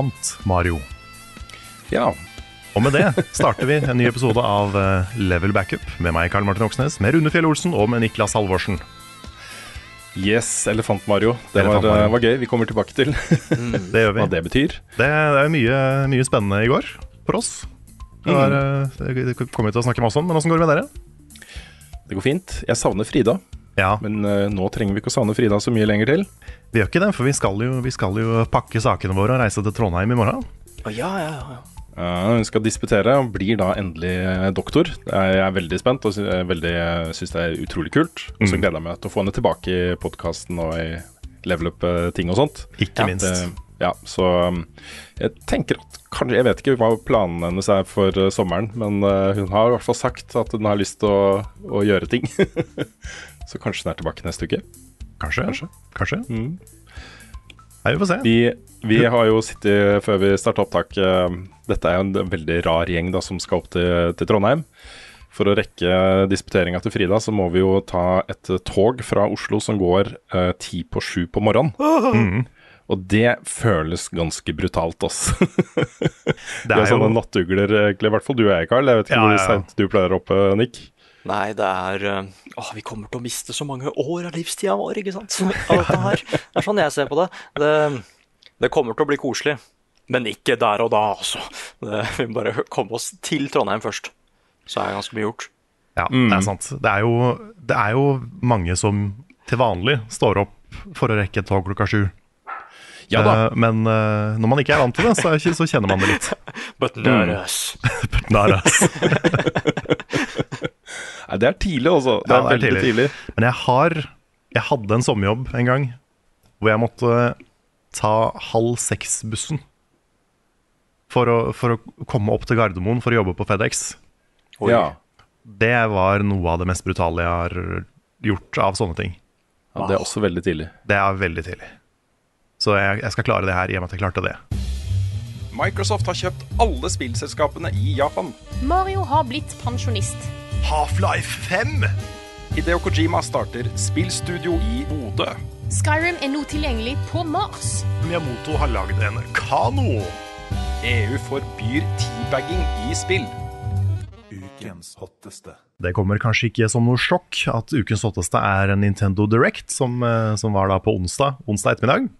Elefant Mario. Ja. Og med det starter vi en ny episode av eh, Level Backup med meg, Karl Martin Oksnes, med Rune Fjell Olsen og med Niklas Halvorsen. Yes, Elefant-Mario. Det var, Elefant-Mario. eh, var gøy. Vi kommer tilbake til Det gjør vi. hva det betyr. Det, det er mye, mye spennende i går for oss. Det, var, eh, det kommer vi til å snakke masse om, men åssen går det med dere? Det går fint. Jeg savner Frida, Ja, men uh, nå trenger vi ikke å savne Frida så mye lenger til. Vi gjør ikke det, for vi skal jo, vi skal jo pakke sakene våre og reise til Trondheim i morgen. Ja, ja, ja hun skal disputere og blir da endelig eh, doktor. Jeg er veldig spent og er veldig- syns det er utrolig kult. Og så gleder jeg meg til å få henne tilbake i podkasten og i level up-ting og sånt. Ikke minst. Det, ja, så um, jeg tenker at kanskje Jeg vet ikke hva planene hennes er for uh, sommeren, men uh, hun har i hvert fall sagt at hun har lyst til å, å gjøre ting. så kanskje den er tilbake neste uke. Kanskje. Kanskje. Kanskje. Mm. Nei, vi får se. Vi, vi har jo sittet før vi starta opptak uh, Dette er jo en veldig rar gjeng da som skal opp til, til Trondheim. For å rekke disputeringa til Frida, så må vi jo ta et tog fra Oslo som går uh, ti på sju på morgenen. Mhm. Og det føles ganske brutalt, ass. Det er er sånne jo nattugler, egentlig. I hvert fall du og jeg, Carl. Jeg vet ikke Ja, hvor ja. seint du pleier oppe, Nick. Nei, det er Å, vi kommer til å miste så mange år av livstida vår, ikke sant? Her. Det er sånn jeg ser på det. det. Det kommer til å bli koselig. Men ikke der og da, altså. Det, vi må bare komme oss til Trondheim først. Så er det ganske mye gjort. Ja, det er sant. Det er, jo, det er jo mange som til vanlig står opp for å rekke et tog klokka sju. Ja da. Uh, Men uh, når man ikke er vant til det, så, er ikke, så kjenner man det litt. But not us. But not ass. Nei, det er tidlig, altså. Det Ja, er veldig tidlig. Men jeg har Jeg hadde en sommerjobb en gang hvor jeg måtte ta halv seks-bussen for, for å komme opp til Gardermoen for å jobbe på FedEx. Oi. Ja. Det var noe av det mest brutale jeg har gjort av sånne ting. ja, det er også veldig tidlig. Det er veldig tidlig. Så jeg, jeg skal klare det her i og med at jeg klarte det. Microsoft har kjøpt alle spillselskapene i Japan. Mario har blitt pensjonist. Half-Life 5! Hideo Kojima starter spillstudio i Bodø. Skyrim er nå tilgjengelig på Mars. Miyamoto har lagd en kano. EU forbyr teabagging i spill. Ukens hotteste. Det kommer kanskje ikke som noe sjokk at ukens hotteste er en Nintendo Direct, som, eh, som var da på onsdag, onsdag ettermiddag.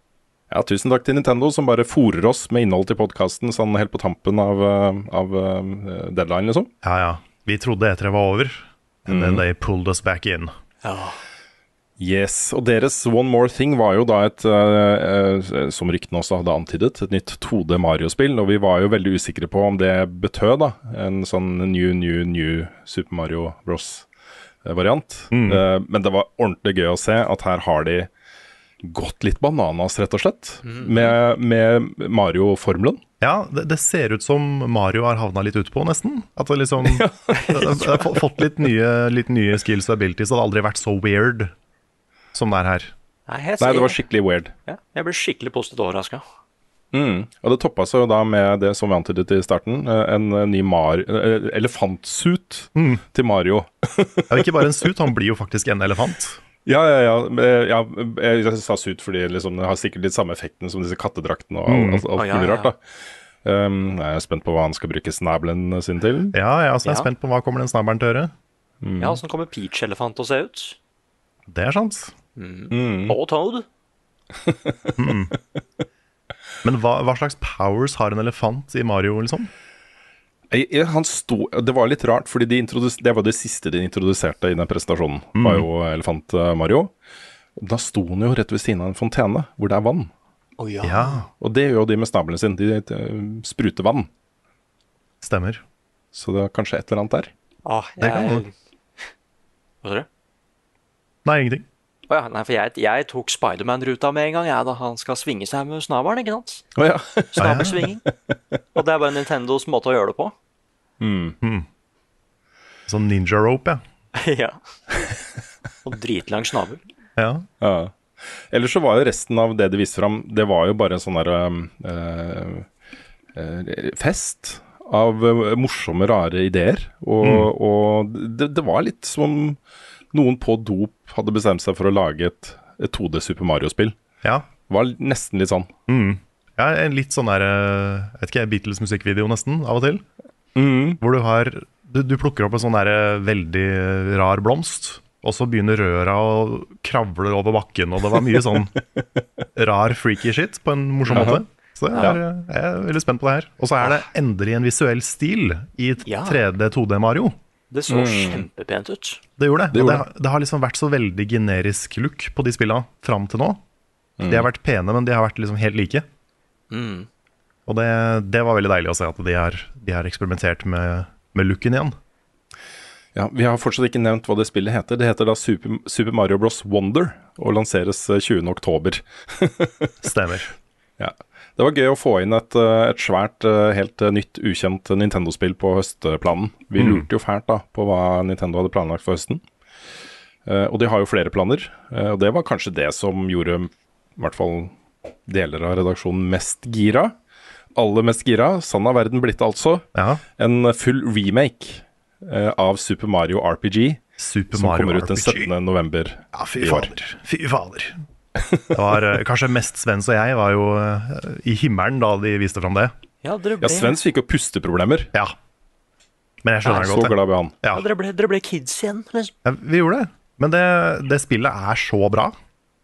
Ja, Tusen takk til Nintendo, som bare fòrer oss med innhold til podkasten sånn helt på tampen av, eh, av eh, deadline, liksom. Ja, ja. Vi trodde E3 var over, and then they pulled us back in. Ja. Yes, og deres One More Thing var jo da et, eh, eh, som ryktene også hadde antydet, et nytt 2D Mario-spill. Og vi var jo veldig usikre på om det betød da, en sånn new, new, new Super Mario Bros.-variant. men det var ordentlig gøy å se at her har de gått litt bananas, rett og slett, med, med Mario-formelen. Ja, det, det ser ut som Mario har havna litt utpå, nesten. At det liksom det har fått litt nye, litt nye skills og abilities. Det hadde aldri vært så weird som det er her. Nei, Nei, det var skikkelig weird. ja, jeg ble skikkelig positivt overraska. Mm. Og det toppa seg jo da med det som vi antydet i starten, eh, en eh, ny Mar eh, elefantsuit til Mario. Ja, ikke bare en suit, han blir jo faktisk en elefant. Ja, ja, ja. eh, ja jeg jeg sa suit fordi liksom, det har sikkert litt samme effekten som disse kattedraktene og alt, alt, alt mulig ja. rart. da. Um, jeg er spent på hva han skal bruke snabelen sin til. Ja, jeg også er Ja. spent på hva kommer den snabelen til å gjøre. Ja, Åssen kommer Peach-elefant til å se ut? Det er sant. Og Toad? Men hva, hva slags powers har en elefant i Mario, liksom? Jeg, jeg, han sto, det var litt rart, fordi de det var det siste de introduserte i den presentasjonen. var jo Elefant eh, Mario. Da sto han jo rett ved siden av en fontene hvor det er vann. Oh, ja. Ja, Og det gjør jo de med snablene sine. De, eh, spruter vann. stemmer. Så det er kanskje et eller annet der. Ah, Det kan jeg... Hva sa du? Nei, ingenting. Å ja, nei, for jeg, jeg tok Spiderman-ruta med en gang, jeg, da han skal svinge seg med snabelen, ikke sant? Å ja. Snabelsvinging. Og det er bare Nintendos måte å gjøre det på. Sånn ninja rope, ja. ja. Og dritlang snabel. ja. ja. Ellers så var jo resten av det de viste fram, det var jo bare en sånn derre øh, øh, fest av eh, morsomme, rare ideer. Og, og det, det var litt som om noen på dop hadde bestemt seg for å lage et, et 2D Super Mario-spill. Ja. Var nesten litt sånn. ja en litt sånn der eh, Jeg vet ikke, Beatles-musikkvideo nesten, av og til. Hvor du har Du, du plukker opp en sånn der veldig rar blomst, og så begynner røra å kravle over bakken, og det var mye sånn rar freaky shit på en morsom måte. Så jeg er, jeg er veldig spent på det her. Og så er det endelig en visuell stil i 3D 2D-Mario. Det så kjempepent ut. Det gjorde det. Det gjorde det, det har liksom vært så veldig generisk look på de spillene fram til nå. De har vært pene, men de har vært liksom helt like. Mm. Og det, det var veldig deilig å se at de har, de har eksperimentert med, med looken igjen. Ja, Vi har fortsatt ikke nevnt hva det spillet heter. Det heter da Super, Super Mario Bros. Wonder og lanseres eh, 20. oktober. Stemmer. Ja. Det var gøy å få inn et, eh, et svært, eh, helt eh, nytt, ukjent Nintendo-spill på høstplanen. Vi lurte jo fælt da på hva Nintendo hadde planlagt for høsten. Og de har jo flere planer, og det var kanskje det som gjorde i hvert fall deler av redaksjonen mest gira. Aller mest gira, sann av verden blitt altså, Ja. en full remake av Super Mario RPG, Super som Mario kommer ut den RPG. 17. november Ja, fy fader. Fy fader. Det var eh, kanskje mest Svens og jeg var jo eh, i himmelen da de viste fram det. Ja, dere Ja, Svens fikk jo pusteproblemer. Ja. Men jeg skjønner det godt. Så glad ble han. Ja. ja, dere, ble, dere ble kids igjen. Liksom. Ja, vi gjorde det. Men det, det spillet er så bra.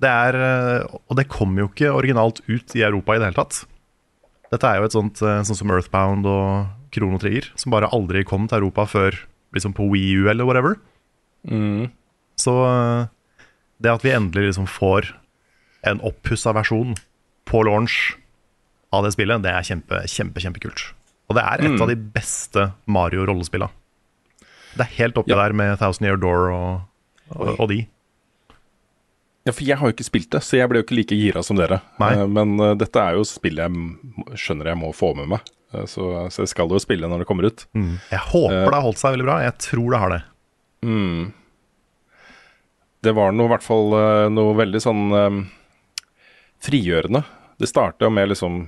Det er, eh, og det kom jo ikke originalt ut i Europa i det hele tatt. Dette er jo et sånt sånn som Earthbound og Krono Trigger, som bare aldri kom til Europa før liksom på Wii U eller whatever. Så eh, det at vi endelig liksom får en oppussa versjon på launch av det spillet, det er kjempe, kjempe, kjempekult. Og det er et av de beste Mario-rollespillene. Det er helt oppi Ja. der med Thousand Year Door og, og, og de. Ja, for jeg har jo ikke spilt det, så jeg ble jo ikke like gira som dere. Nei. Eh, Men uh, dette er jo spill jeg skjønner jeg må få med meg. Eh, Så, så jeg skal jo spille når det kommer ut. Jeg håper det har holdt seg veldig bra. Jeg tror det har det. Det var noe, i hvert fall noe veldig sånn frigjørende. Det starta med liksom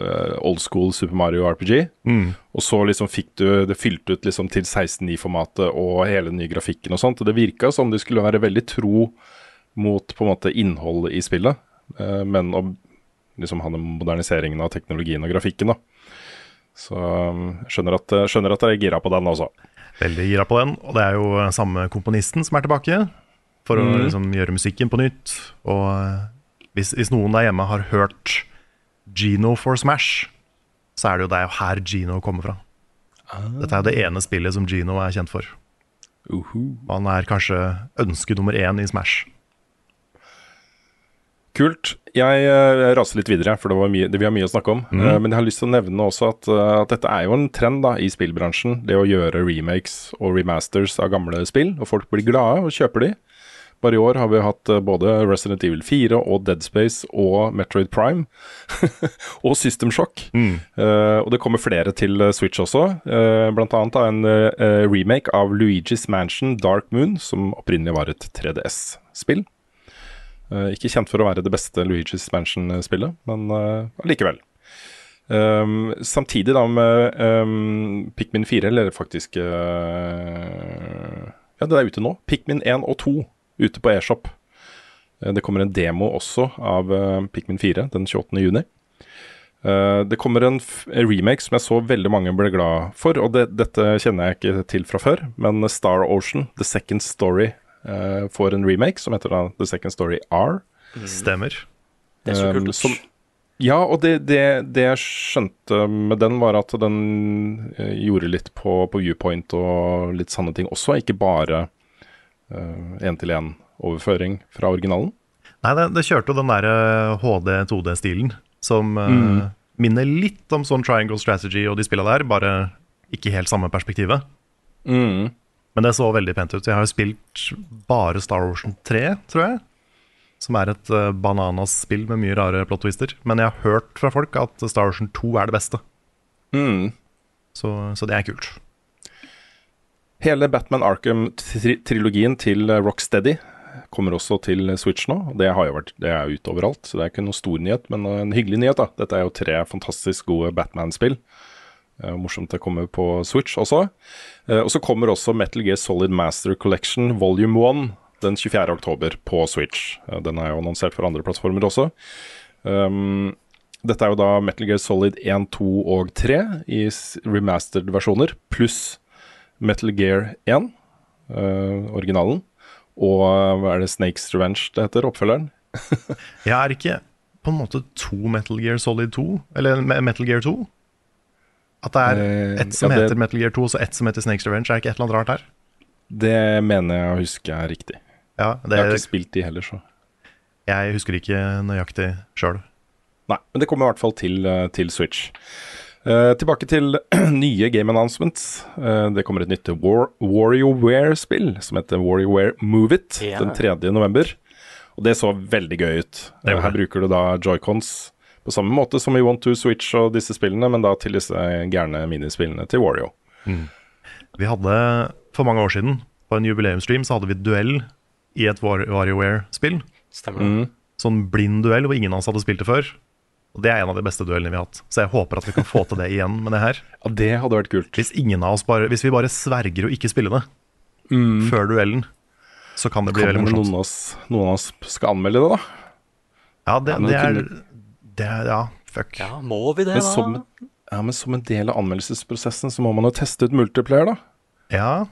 uh, old school Super Mario RPG. Og så liksom fikk du det fylt ut liksom til 16.9-formatet og hele den nye grafikken og sånt. Og det virka som de skulle være veldig tro mot på en måte innholdet i spillet, uh, men å liksom ha den moderniseringen av teknologien og grafikken, da. Så um, skjønner at, skjønner at jeg er gira på den også. Veldig gira på den. Og det er jo eh, samme komponisten som er tilbake for å liksom gjøre musikken på nytt. Og hvis, hvis noen der hjemme har hørt Gino for Smash, så er det jo det er her Gino kommer fra. Dette er jo det ene spillet som Gino er kjent for. Uh -huh. han er kanskje ønske nummer én i Smash. Kult. Jeg eh, raser litt videre, for det, var mye, det vi har mye å snakke om. Eh, men jeg har lyst til å nevne også at, eh, at dette er jo en trend da, i spillbransjen. Det å gjøre remakes og remasters av gamle spill. Og folk blir glade og kjøper de. Bare i år har vi hatt eh, både Resident Evil 4 og Dead Space og Metroid Prime. og System Shock. Eh, og det kommer flere til eh, Switch også. Uh, blant annet en uh, remake av Luigi's Mansion Dark Moon, som opprinnelig var et 3DS-spill. Eh, ikke kjent for å være det beste Luigi's Mansion-spillet, men uh, allikevel. Um, samtidig da med um, Pikmin 4, eller faktisk uh, Ja, det er ute nå. Pikmin 1 og 2 ute på eShop. Uh, det kommer en demo også av uh, Pikmin 4 den 28. juni. Uh, det kommer en, f en remake som jeg så veldig mange ble glad for, og det, dette kjenner jeg ikke til fra før, men Star Ocean, The Second Story, uh, får en remake som heter da The Second Story R. Stemmer. Det er så Um, kult. som, Ja, og det, det, det jeg skjønte med den, var at den eh, gjorde litt på, på viewpoint og litt sanne ting også, ikke bare én-til-én-overføring fra originalen. Nei, det, det kjørte jo den der HD-2D-stilen som eh, Mm. minner litt om sånn Triangle Strategy og de spilla der, bare ikke helt samme perspektivet. Mm. Men det så veldig pent ut. Jeg har jo spilt bare Star Ocean 3, tror jeg. Som er et uh, bananas-spill med mye rare plot twister. Men jeg har hørt fra folk at Star Ocean 2 er det beste. Mm. Så, så det er kult. Hele Batman Arkham-trilogien til eh, Rocksteady kommer også til Switch nå. Det, har jo vært, det er ute overalt, så det er ikke noen stor nyhet, men en hyggelig nyhet. da. Dette er jo tre fantastisk gode Batman-spill. Eh, morsomt det kommer på Switch også. Eh, og så kommer også Metal Gear Solid Master Collection Volume 1 den 24. oktober på Switch. Eh, den er jo annonsert for andre plattformer også. Um, dette er jo da Metal Gear Solid 1, 2 og 3 i remastered versjoner, pluss Metal Gear 1, eh, originalen. Og eh, hva er det Snakes Revenge det heter, oppfølgeren? Jeg er ikke på en måte to Metal Gear Solid 2, eller Metal Gear 2. At det er Eh, ett som ja, det- heter Metal Gear 2, og så ett som heter Snakes Revenge. Er det ikke et eller annet rart her? Det mener jeg å huske er riktig. Ja, Jeg har ikke spilt de heller, så. jeg husker ikke nøyaktig sjøl. Nei, men det kommer i hvert fall til, til Switch. Eh, tilbake til nye game announcements. Uh, det kommer et nytt War WarioWare-spill som heter WarioWare Move It Ja. den 3. november. Og det så veldig gøy ut. Eh, her bruker du da joycons på samme måte som i One to Switch og disse spillene, men da til disse gærne minispillene til Wario. Vi hadde for mange år siden, på en jubileumsstream, så hadde vi duell i et War WarioWare-spill. Stemmer mm. Sånn blind duell hvor ingen av oss hadde spilt det før. Og Det er en av de beste duellene vi har hatt. Så jeg håper at vi kan få til det igjen med det her. Ja, det hadde vært kult. Hvis ingen av oss bare Hvis vi bare sverger å ikke spille det før duellen, så kan det bli Kan veldig morsomt. noen, av oss, noen av oss skal anmelde det, da. Ja, det, Ja, det er kunne- det er, Ja, fuck. Ja, må vi det, Men da? ja, men som en del av anmeldelsesprosessen så må man jo teste ut multiplayer, da. Ja,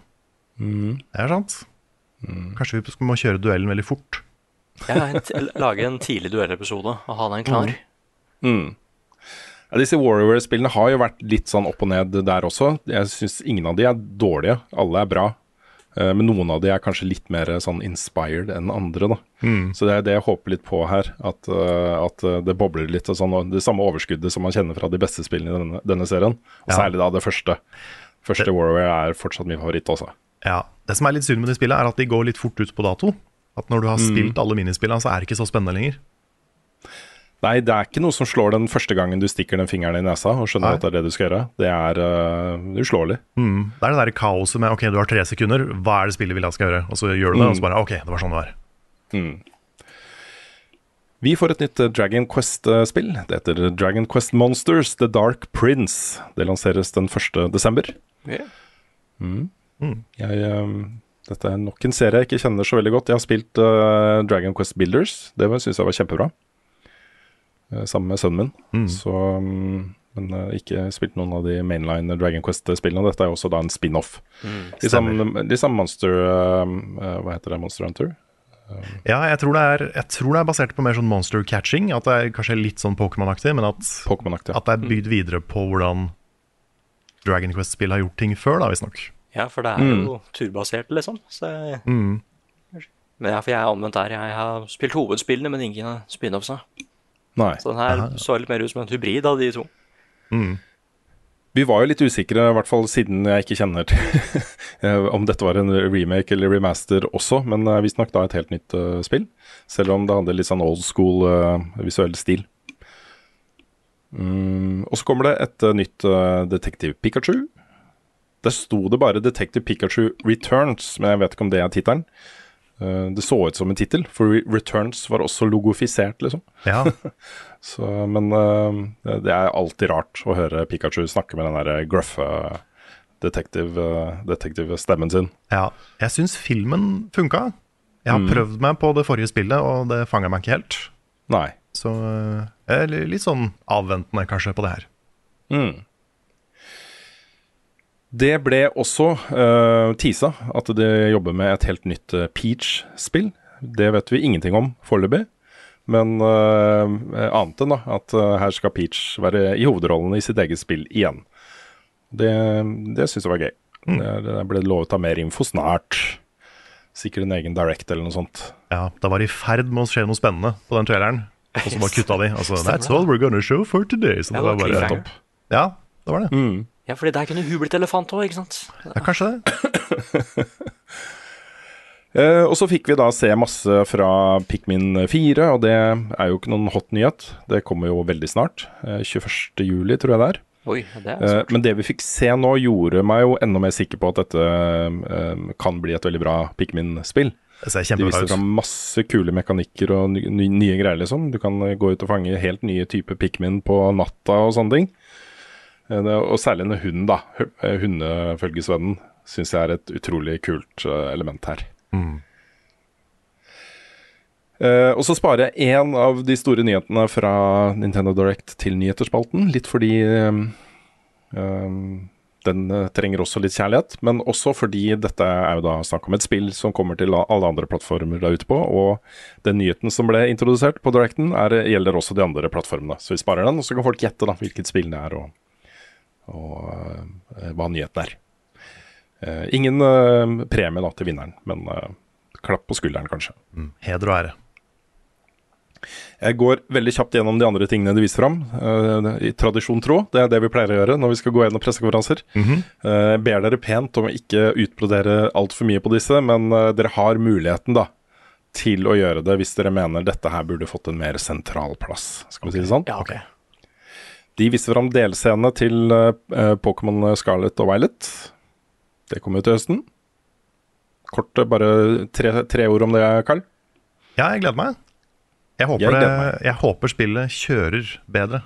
Mm. det er sant. Kanskje vi må kjøre duellen veldig fort. Ja, en t- lage en tidlig duellepisode og ha den klar. Mm. Ja, disse Warrior-spillene har jo vært litt sånn opp og ned der også. Jeg syns ingen av de er dårlige. Alle er bra. Eh, Men noen av de er kanskje litt mer sånn inspired enn andre, da. Så det er det jeg håper litt på her. At, eh, at eh, det bobler litt og sånn. Og det samme overskuddet som man kjenner fra de beste spillene i denne, denne serien. Og Ja. særlig da det første. Første Warrior er fortsatt min favoritt også. Ja, Det som er litt synd med de spillene, er at de går litt fort ut på dato. At når du har spilt alle minispillene, så er det ikke så spennende lenger. Nei, det er ikke noe som slår den første gangen du stikker den fingeren i nesa og skjønner Nei. at det er det du skal gjøre. Det er uh, uslåelig. Mm. Det er det der kaoset med ok, du har tre sekunder, hva er det spillet vil jeg skal gjøre? Og så gjør du det, og så bare ok, det var sånn det var. Mm. Vi får et nytt eh, Dragon Quest-spill. Det heter Dragon Quest Monsters The Dark Prince. Det lanseres den 1. desember. Ja. Jeg, um, dette er nok en serie jeg ikke kjenner så veldig godt. Jeg har spilt uh, Dragon Quest Builders. Det syns jeg var kjempebra. Eh, sammen med sønnen min. Så, mm, men uh, ikke spilt noen av de mainline Dragon Quest-spillene. Dette er jo også da en spin-off. Mm, de, sånn Monster eh, eh, Hva heter det? Monster Hunter? Ja, jeg tror, det er, jeg tror det er basert på mer sånn monster catching. At det er kanskje litt sånn Pokémon-aktig, men at, Pokemon ja. at det er bygd videre på hvordan Dragon Quest-spill har gjort ting før, da, visstnok. ja, for det er jo turbasert, liksom. Så jeg, Mm. men ja, for jeg er omvendt der. Jeg har spilt hovedspillene, men ingen spin-offsa. Nei. Så den her så litt mer ut som en hybrid av de to. Vi var jo litt usikre, i hvert fall siden jeg ikke kjenner til eh, om dette var en remake eller remaster også, men vi snakket da et helt nytt uh, spill. Selv om det hadde litt sånn old school uh, visuell stil. Mm, og så kommer det et uh, nytt uh, Detective Pikachu. Der sto det bare Detective Pikachu Returns, men jeg vet ikke om det er tittelen. Eh, det så ut som en tittel, for Returns var også logofisert, liksom. Ja, Så, men eh, det er alltid rart å høre Pikachu snakke med den der gruffe detektiv, eh, detektivstemmen sin. ja. Jeg syns filmen funka. Jeg har prøvd meg på det forrige spillet, og det fanga meg ikke helt. Nei. Så jeg er litt sånn avventende kanskje på det her. Mm. Det ble også uh, teasa at de jobber med et helt nytt uh, Peach-spill. Det vet vi ingenting om foreløpig. Men uh, annet enn da, at uh, her skal Peach være i hovedrollen i sitt eget spill igjen. Det, det syns jeg var gøy. Det, det ble lovet av mer info snart. Sikkert en egen direct eller noe sånt. Ja, da var i ferd med å skje noe spennende på den traileren, og så bare kutta de. Altså, That's all we're gonna show for today. Så Ja, det var det var bare topp. Ja, det var det. Mm. Ja, fordi der kunne hun blitt elefant òg, ikke sant? Ja, kanskje det. Eh, og så fikk vi da se masse fra Pikmin 4, og det er jo ikke noen hot nyhet. Det kommer jo veldig snart. Eh, 21. juli, tror jeg det er. Oi, det er Eh, men det vi fikk se nå, gjorde meg jo enda mer sikker på at dette eh, kan bli et veldig bra Pikmin-spill. Det ser De kjempebra viste ut. fram masse kule mekanikker og ny, ny, nye greier, liksom. Du kan gå ut og fange helt nye typer Pikmin på natta og sånne ting. Eh, og særlig en hunden, da. Eh, Hundefølgesvennen syns jeg er et utrolig kult eh, element her. Eh, og så sparer jeg én av de store nyhetene fra Nintendo Direct til nyheterspalten. Litt fordi um, um, den trenger også litt kjærlighet, men også fordi dette er jo da snakk om et spill som kommer til alle andre plattformer der ute på, og den nyheten som ble introdusert på Directen, er, gjelder også de andre plattformene. Så vi sparer den, og så kan folk gjette da hvilket spill det er, og, og eh, hva nyheten er. Eh, ingen eh, premie da til vinneren, men klapp på skulderen kanskje. Heder og ære. Jeg går veldig kjapt gjennom de andre tingene de viser fram. Uh, I tradisjon tro, det er det vi pleier å gjøre når vi skal gå gjennom pressekonferanser. Mm -hmm. Jeg ber dere pent om å ikke utbrodere altfor mye på disse, men uh, dere har muligheten da til å gjøre det hvis dere mener dette her burde fått en mer sentral plass. Skal vi si det sånn? Ja, ok. De viste fram delscenene til eh, eh, Pokémon Scarlet og Violet. Det kommer jo til høsten. Kort, eh, bare tre, tre ord om det, Carl. Ja, jeg gleder meg. Jeg håper, Jeg det, jeg håper spillet kjører bedre.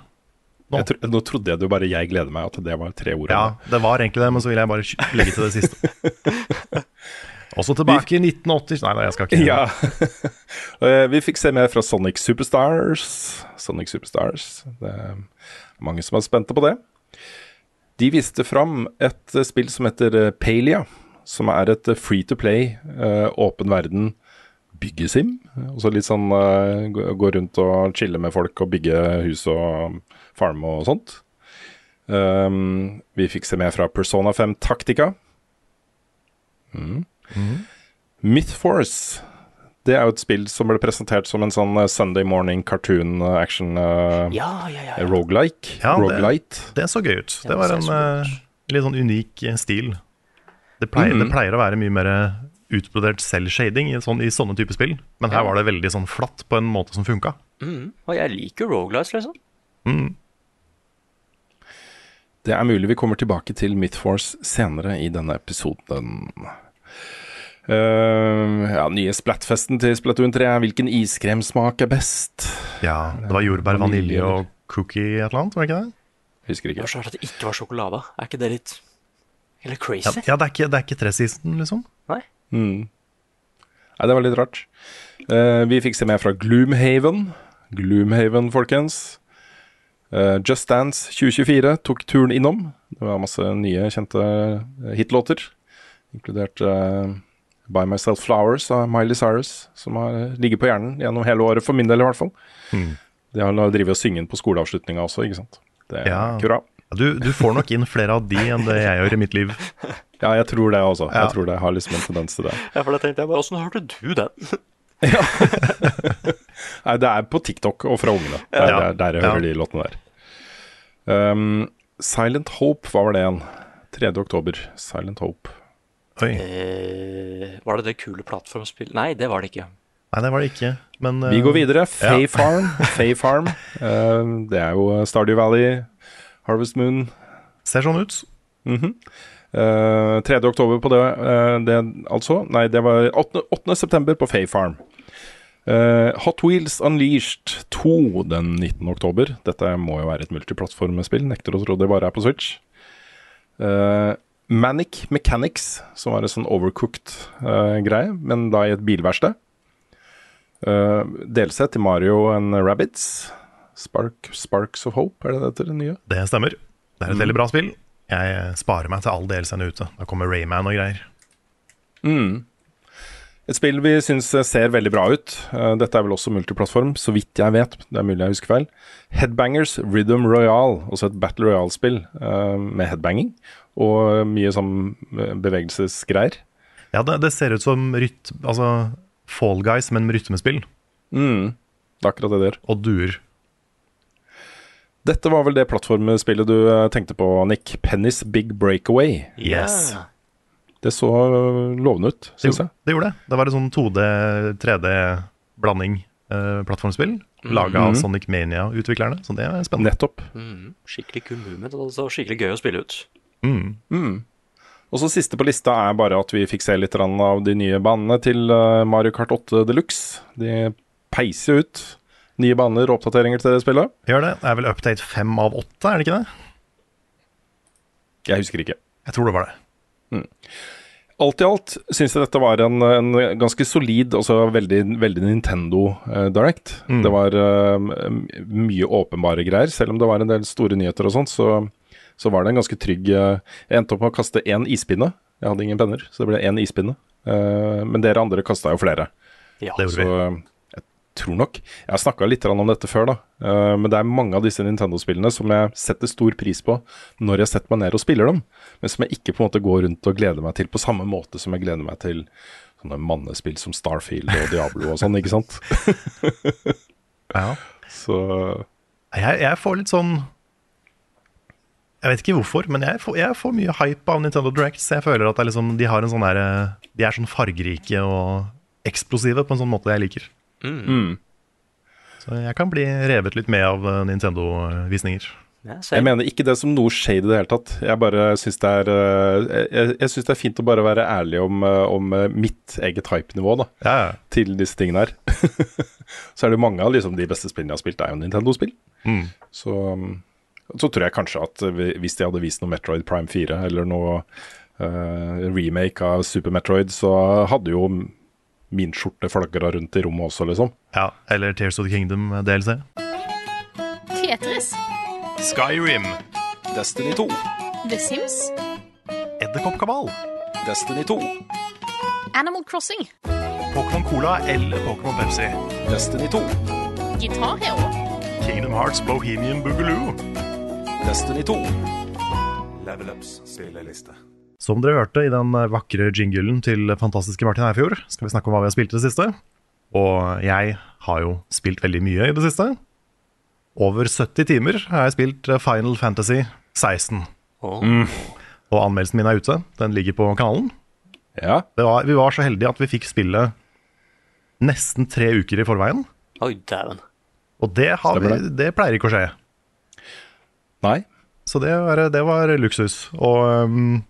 Nå. Tro, nå trodde jeg du bare 'jeg gleder meg', at det var tre ord. Ja, det. det var egentlig det, men så vil jeg bare legge til det siste. Også tilbake i 1980 Nei, nei, jeg skal ikke Ja. Vi fikk se mer fra Sonic Superstars. Sonic Superstars. Det mange som er spente på det. De viste fram et eh, spill som heter eh, Palia, som er et eh, free to play, åpen verden byggesim. Også litt sånn gå rundt og chille med folk og bygge hus og farm og sånt. Um, vi fikk se mer fra Persona 5 Taktika. Mm. Mythforce. Det er jo et spill som ble presentert som en sånn eh, Sunday morning cartoon eh, action uh, Ja, ja, ja. ja. rogelike. Ja, det- Roguelite. Det så gøy ut. Det var en eh, litt sånn unik stil. Det pleier, Mhm. det pleier å være mye mer utbrodert selv-shading i, sånn, i sånne typer spill, men her Ja. var det veldig sånn flatt på en måte som funka. Mm. Og jeg liker rogelights, liksom. Mm. Det er mulig vi kommer tilbake til Mythforce senere i denne episoden. Eh, ja, nye Splatfesten til Splatoon 3. Hvilken iskremsmak er best? Ja, det var jordbær, Vanilje, og cookie et eller annet, var det ikke det? Husker Det ikke. var så rart at det ikke var sjokolade. Er ikke det litt Eller crazy? ja det er ikke, det er ikke tressisen, liksom. Nei? Mm. Nei, det var litt rart. Uh, vi fikk se mer fra Gloomhaven. Gloomhaven, folkens. Uh, Just Dance 2024 tok turen innom. Det var masse nye, kjente hitlåter. Inkludert eh, Buy Myself Flowers av Miley Cyrus, som har eh, ligget på hjernen gjennom hele året, for min del i hvert fall. Mm. Det har drevet og synge den på skoleavslutninga også, ikke sant. Det er Ja. bra. Du, du får nok inn flere av de enn det jeg gjør i mitt liv. Ja, jeg tror det også. Ja. Jeg tror det har liksom en tendens til det. Ja, for da tenkte jeg bare Åssen hørte du den? Nei, det er på TikTok og fra ungene. Det er Ja. der, der jeg Ja. hører de låtene der. Um, Silent Hope, hva var det igjen? 3. oktober. Silent Hope. Oi. Eh, var det det kule plattformspill? Nei, det var det ikke. Nei, det var det ikke. Men Vi eh, går videre. Fay ja. Farm. Fay Farm. Uh, det er jo Stardew Valley, Harvest Moon. ser sånn ut. Mhm. Uh, 3. oktober på det, uh, det altså. Nei, det var 8. 8. september på Fay Farm. Uh, Hot Wheels Unleashed 2 den 19. oktober. Dette må jo være et multiplattformspill. Nekter å tro det bare er på Switch. Uh, Manic Mechanics, som var en sånn overcooked uh, greie, men da i et bilverksted. Uh, delsett til Mario and Rabbids. Spark, Sparks of Hope, er det det heter, det nye? Det stemmer. Det er et veldig bra spill. Jeg sparer meg til all DLC-ene ute. Da kommer Rayman og greier. Mm. Et spill vi syns ser veldig bra ut. Eh, Dette er vel også multiplattform, så vidt jeg vet. Det er mulig jeg husker feil. Headbangers Rhythm Royale, også et Battle Royale-spill eh, med headbanging. Og mye sånn eh, bevegelsesgreier. Ja, det, det ser ut som ryt, altså Fall Guys, men med rytmespill. Mm, det er akkurat det det gjør. Og duer. Dette var vel det plattformspillet du eh, tenkte på, Nick. Penny's Big Breakaway. Yes. Ja. Det så lovende ut, Det, syns jeg. det gjorde det. Det var et sånn 2D, 3D-blanding eh, plattformspill. Laga av Mhm. Sonic Mania-utviklerne, så det er spennende. Nettopp. Mm, skikkelig kul movement. og så skikkelig gøy å spille ut. Mm. Mm. Og så Siste på lista er bare at vi fikk se litt av de nye banene til øh, Mario Kart 8 Deluxe. De peiser ut nye baner og oppdateringer til det spillet. Gjør det. Det er vel update fem av åtte, er det ikke det? Jeg husker ikke. Jeg tror det var det. Alt i alt syns jeg dette var en, en ganske solid, altså veldig, veldig Nintendo eh, Direct. Mm. Det var uh, mye åpenbare greier, selv om det var en del store nyheter og sånt, så, så var det en ganske trygg uh, Jeg endte opp med å kaste én ispinne. Jeg hadde ingen penner, så det ble én ispinne. Eh, men dere andre kasta jo flere. Ja, Det gjorde Så vi. Eh, tror nok Jeg har snakka litt om dette før, da. Eh, men det er mange av disse Nintendo-spillene som jeg setter stor pris på når jeg setter meg ned og spiller dem, men som jeg ikke på en måte går rundt og gleder meg til på samme måte som jeg gleder meg til sånne mannespill som Starfield og Diablo og sånn, ikke sant? Ja. Så Jeg, jeg får litt sånn Jeg vet ikke hvorfor, men jeg får, jeg får mye hype av Nintendo Directs. Jeg føler at det er liksom, de har en sånn der, De er sånn fargerike og eksplosive på en sånn måte jeg liker. Mm. Så jeg kan bli revet litt med av eh, Nintendo-visninger. Ja, Jeg mener ikke det som noe shade i det hele tatt. Jeg bare syns det er eh, Jeg, jeg synes det er fint å bare være ærlig om, eh, om mitt eget hype-nivå, da. Ja, ja. til disse tingene her. så er det mange av liksom, de beste spillene jeg har spilt, er jo Nintendo-spill. Mm. Så, så tror jeg kanskje at hvis de hadde vist noe Metroid Prime 4 eller noe uh, remake av Super Metroid, så hadde jo min skjorte flagra rundt i rommet også, liksom. ja. Eller Tears of the Kingdom eh, DLC. Tetris. Skyrim. Destiny 2. The Sims. Edderkoppkabal. Destiny 2. Animal Crossing. Pokémon Cola eller Pokémon Pepsi. Destiny 2. Guitar Hero. Kingdom Hearts Bohemian Boogaloo. Destiny 2. Level Ups spilleliste. Som dere hørte i den eh, vakre jinglen til fantastiske Martin Eifjord, skal vi snakke om hva vi har spilt i det siste. Og jeg har jo spilt veldig mye i det siste. Over 70 timer har jeg spilt eh, Final Fantasy 16. Å, Og anmeldelsen min er ute. Den ligger på kanalen. Ja. Det var, vi var så heldige at vi fikk spillet nesten tre uker i forveien. Oi, dæven. Og det, har vi, det pleier ikke å skje. Nei. Så det var, det var luksus. Og um,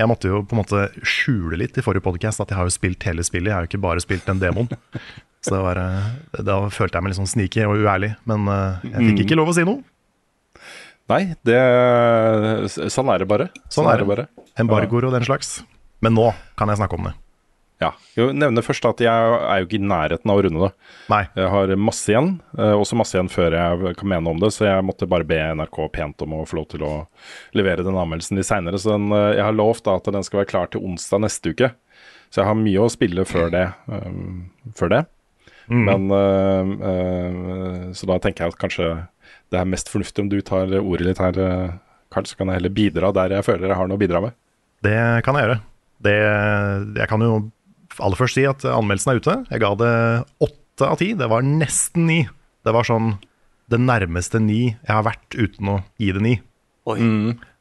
jeg måtte jo på en måte skjule litt i forrige podcast at jeg har jo spilt hele spillet. Jeg har jo ikke bare spilt den demoen. Så det var, eh, da følte jeg meg litt sånn sneaky og uærlig. Men eh, jeg fikk ikke lov å si noe. Nei, det Sånn er det bare. Sånn er det. bare. Embargoer og den slags. Men nå kan jeg snakke om det. Ja. Jeg nevner først at jeg er jo ikke i nærheten av å runde det. Nei. Jeg har masse igjen, eh, også masse igjen før jeg kan mene om det, så jeg måtte bare be NRK pent om å få lov til å levere den anmeldelsen litt seinere. Så den, eh, jeg har lovt at den skal være klar til onsdag neste uke. Så jeg har mye å spille før det. um, før det. Men uh, uh, Så da tenker jeg at kanskje det er mest fornuftig om du tar ordet litt her, Karl, så kan jeg heller bidra der jeg føler jeg har noe å bidra med. Det kan jeg gjøre. Det, jeg kan jo aller først si at anmeldelsen er ute. Jeg ga det åtte av ti. Det var nesten ni. Det var sånn det nærmeste ni jeg har vært uten å gi det ni. Oi.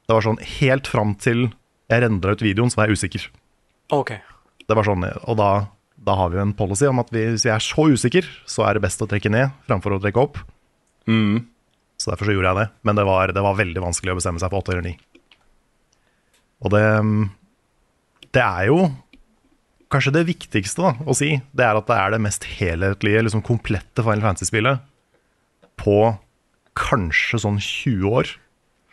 Det var sånn helt fram til jeg rendra ut videoen, så var jeg usikker. Ok. Det var sånn, Og da, da har vi jo en policy om at vi, hvis vi er så usikker, så er det best å trekke ned framfor å trekke opp. Så derfor så gjorde jeg det. Men det var, det var veldig vanskelig å bestemme seg for åtte eller ni. Og det Det er jo kanskje det viktigste da, å si. Det er at det er det mest helhetlige, liksom komplette Final Fantasy-spillet på kanskje sånn 20 år.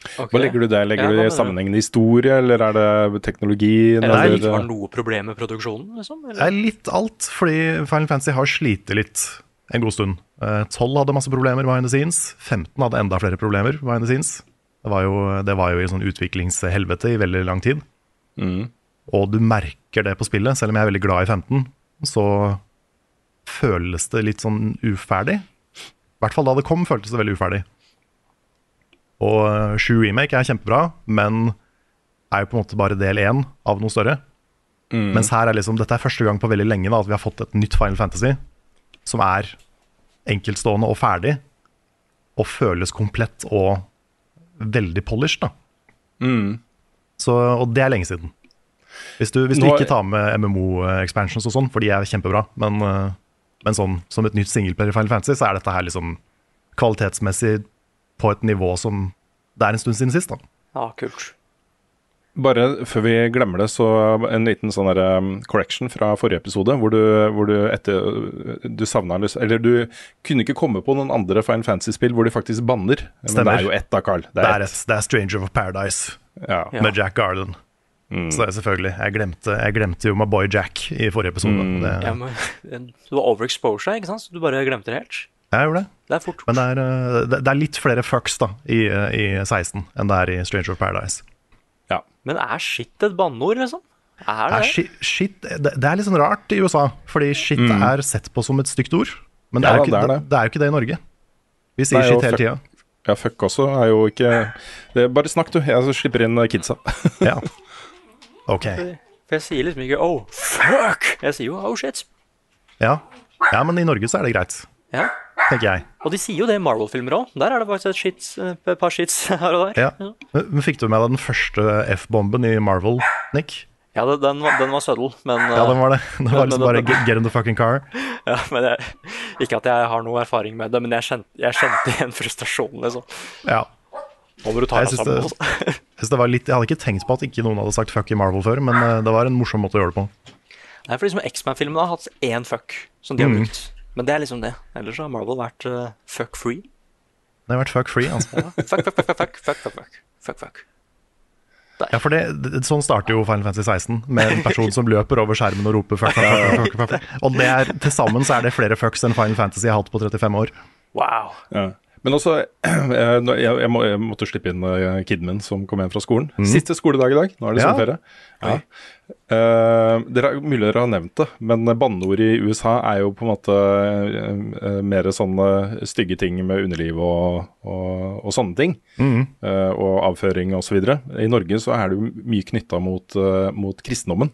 Okay. Hva legger du der? Legger Ja, du det i sammenhengende historie, eller er det teknologien? Eller eller- ikke var noe problem med produksjonen, liksom? Det Eller? er litt alt, fordi Final Fantasy har slitt litt en god stund. Eh, 12 hadde masse problemer behind the scenes. 15 hadde enda flere problemer behind the scenes. Det var jo, det var jo i sånn utviklingshelvete i veldig lang tid. Mm. Og du merker det på spillet, selv om jeg er veldig glad i 15. så føles det litt sånn uferdig. I hvert fall da det kom, føltes det veldig uferdig. Og eh, 7 Remake er kjempebra, men er jo på en måte bare del én av noe større. Mens her er liksom, dette er første gang på veldig lenge da, at vi har fått et nytt Final Fantasy som er enkeltstående og ferdig, og føles komplett og veldig polished. da. Så, og det er lenge siden. Hvis du, hvis du Nå- ikke tar med MMO-expansions og sånn, for de er kjempebra, men, eh, men sånn som et nytt singleplayer Final Fantasy, så er dette her liksom kvalitetsmessig på et nivå som det er en stund siden sist. da. Ja, kult. Bare før vi glemmer det, så en liten sånn der, um, correction fra forrige episode, hvor du, hvor du etter Du savna Eller du kunne ikke komme på noen andre Final Fantasy-spill hvor de faktisk banner. Men Stemmer. det er jo ett da, Carl. Det er, et, det er Stranger of Paradise. Ja. med Jack Garland. Så det er selvfølgelig. Jeg glemte, jeg glemte jo my boy Jack i forrige episode. Det, Ja, men, du var overexposure, ikke sant? Så du bare glemte det helt. jeg gjorde det. Det er fort. Men det er, eh, det, er litt flere fucks da i, eh, i 16 enn det er i Stranger of Paradise. ja. Men er shit et banneord, liksom? Er det Er det? shit, shit, det, det er litt sånn rart i USA, fordi shit er sett på som et stygt ord. Men det Ja er, jo ikke, det er det, det. det er jo ikke det i Norge. Vi sier Nei, shit hele tida. ja, fuck også er jo ikke det, Bare snakk, du. Jeg slipper inn kidsa. Ja. Ok. For jeg sier liksom ikke 'oh, fuck'. Jeg sier jo 'oh, shit'. Ja. ja, men i Norge så er det greit, Ja. tenker jeg. Og de sier jo det i Marvel-filmer òg. Der er det faktisk et, shit, et par shits her og der. Ja. Men, fikk du med deg den første F-bomben i Marvel, Nick? Ja, den, den var søddel, men, Ja, eh, den var det. Det var liksom bare get get in the fucking car. ja, men jeg, Ikke at jeg har noe erfaring med det, men jeg kjente, jeg kjente igjen frustrasjonen, liksom. Ja. Nå må du ta deg sammen. det- altså. Jeg, det var litt, jeg hadde ikke tenkt på at ikke noen hadde sagt fuck i Marvel før, men eh, det var en morsom måte å gjøre det på. Nei, for liksom X-Man-filmene har hatt én fuck som de har brukt. Men det er liksom det. Ellers har Marvel vært uh, fuck free. Det har vært fuck free, altså. Fuck, fuck, fuck, fuck, fuck, fuck, fuck, fuck, fuck, fuck. Ja, for det, det, Sånn starter jo Final Fantasy 16, med en person som løper over skjermen og roper fuck, fuck, fuck, fuck, fuck, fuck. Og det er, til sammen så er det flere fucks enn Final Fantasy har hatt på 35 år. Wow. Ja. Men også, eh, jeg, jeg, må, jeg måtte slippe inn eh, kiden min som kom hjem fra skolen. Siste skoledag i dag. Nå er det Ja. sommerferie. Ja. Uh, dere er mulig dere har nevnt det, men banneord i USA er jo på en måte uh, mer sånne stygge ting med underliv og, og, og sånne ting. Eh, og avføring osv. I Norge så er det jo mye knytta mot, mot kristendommen.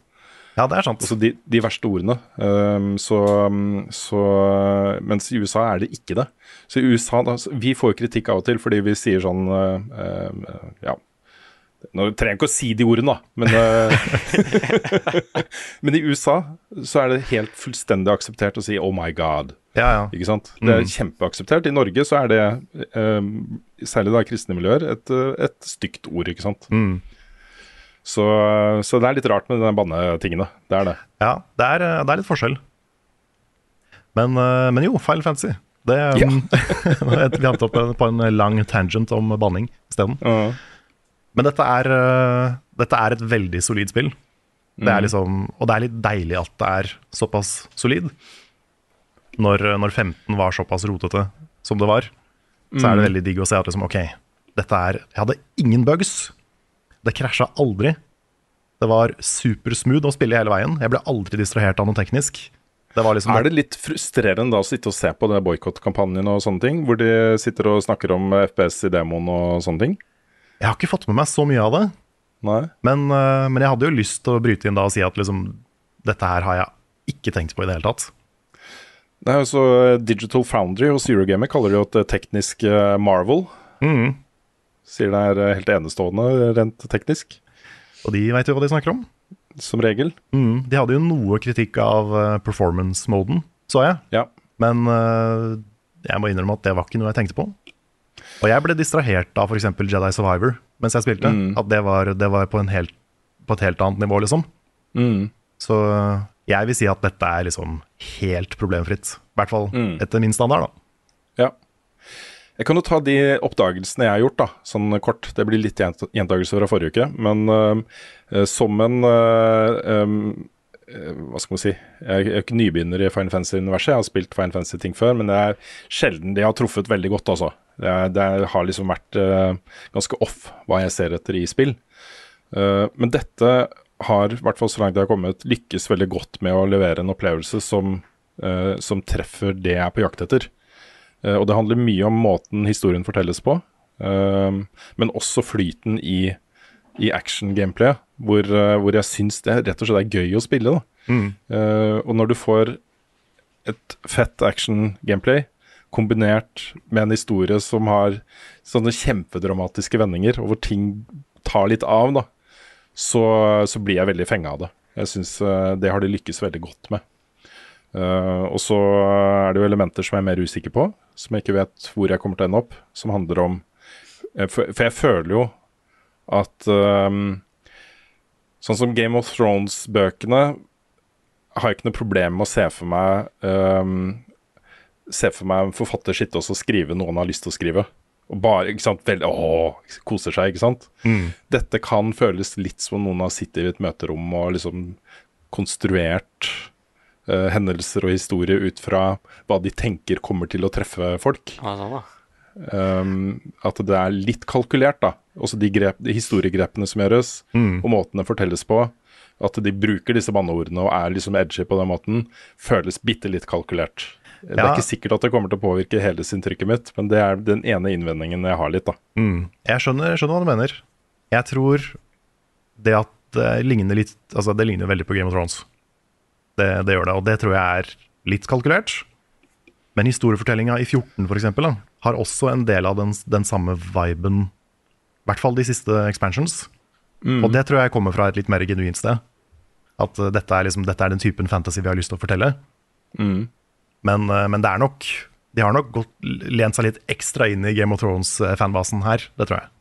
Ja, det er sant. Altså de, de verste ordene. Um, så, så, mens i USA er det ikke det. Så i USA, da, Vi får kritikk av og til fordi vi sier sånn uh, uh, Ja. Nå trenger jeg ikke å si de ordene, da, men uh, Men i USA så er det helt fullstendig akseptert å si 'oh my God'. Ja, ja. Ikke sant? Det er kjempeakseptert. I Norge så er det, særlig da i kristne miljøer, et, et stygt ord, ikke sant. Mm. Så, så det er litt rart med de bannetingene. Det er det. Ja, det er, eh, det er litt forskjell. Men, eh, men jo, Final Fantasy. Det, Ja. um, vi havnet opp på en lang tangent om banning isteden. Ja. Men dette er, eh, dette er et veldig solid spill. Det er liksom, og det er litt deilig at det er såpass solid. Når, når 15 var såpass rotete som det var, så er det veldig digg å se at liksom, ok, dette er Jeg hadde ingen bugs. Det krasja aldri. Det var supersmooth å spille hele veien. Jeg ble aldri distrahert av noe teknisk. Det var liksom Er det litt frustrerende da å sitte og se på det boikottkampanjen og sånne ting, hvor de sitter og snakker om FPS i demoen og sånne ting? Jeg har ikke fått med meg så mye av det. Men, eh, men jeg hadde jo lyst til å bryte inn da og si at liksom, dette her har jeg ikke tenkt på i det hele tatt. Det er jo så Digital Foundry og Zero Gamer kaller det jo et teknisk eh, marvel. Mhm. Sier det er eh, helt enestående rent teknisk, Og de veit jo hva de snakker om. som regel. Mm, De hadde jo noe kritikk av eh, performance-moden, så jeg. Ja. Men uh, jeg må innrømme at det var ikke noe jeg tenkte på. Og jeg ble distrahert av f.eks. Jedi Survivor mens jeg spilte. Mm. At det var, det var på, en helt, på et helt annet nivå, liksom. Mm. Så jeg vil si at dette er liksom helt problemfritt. I hvert fall Mm. etter min standard, da. Jeg kan jo ta de oppdagelsene jeg har gjort, da, sånn kort. Det blir litt gjentagelse fra forrige uke. Men uh, som en uh, um, Hva skal man si Jeg er ikke nybegynner i Fine Fancy-universet. Jeg har spilt Fine Fancy-ting før, men det er sjelden de har truffet veldig godt, altså. Det, er, det har liksom vært uh, ganske off hva jeg ser etter i spill. Uh, men dette har, i hvert fall så langt jeg har kommet, lykkes veldig godt med å levere en opplevelse som, uh, som treffer det jeg er på jakt etter. Eh, og det handler mye om måten historien fortelles på, eh, men også flyten i, i action-gameplayet, hvor, eh, hvor jeg syns det rett og slett er gøy å spille. Eh, og når du får et fett action-gameplay kombinert med en historie som har sånne kjempedramatiske vendinger, og hvor ting tar litt av, da, så, så blir jeg veldig fenga av det. Jeg syns det har de lykkes veldig godt med. Uh, og så er det jo elementer som jeg er mer usikker på, som jeg ikke vet hvor jeg kommer til å ende opp, som handler om eh, For, for jeg føler jo at um, Sånn som Game of Thrones-bøkene har jeg ikke noe problem med å se for meg um, Se for meg en forfatter sitte og skrive noe han har lyst til å skrive. Og bare, ikke sant, vel, åh, koser seg, ikke sant. Dette kan føles litt som noen har sittet i et møterom og liksom konstruert eh, hendelser og historie ut fra hva de tenker kommer til å treffe folk. Ja, sånn, da. Um, at det er litt kalkulert, da. Også de, grep, de historiegrepene som gjøres, og måten det fortelles på. At de bruker disse banneordene og er liksom edgy på den måten, føles bitte litt kalkulert. Det er ikke sikkert at det kommer til å påvirke helhetsinntrykket mitt, men det er den ene innvendingen jeg har litt, da. Mm. Jeg skjønner, jeg skjønner hva du mener. Jeg tror det at det ligner litt Altså, det ligner veldig på Game of Thrones. Det, det gjør det, og det tror jeg er litt kalkulert. Men historiefortellinga i 14 for eksempel, da, har også en del av den, den samme viben. I hvert fall de siste expansions. Og det tror jeg kommer fra et litt mer genuint sted. At uh, dette, er liksom, dette er den typen fantasy vi har lyst til å fortelle. Men, uh, men det er nok De har nok gått, lent seg litt ekstra inn i Game of Thrones-fanbasen her. Det tror jeg.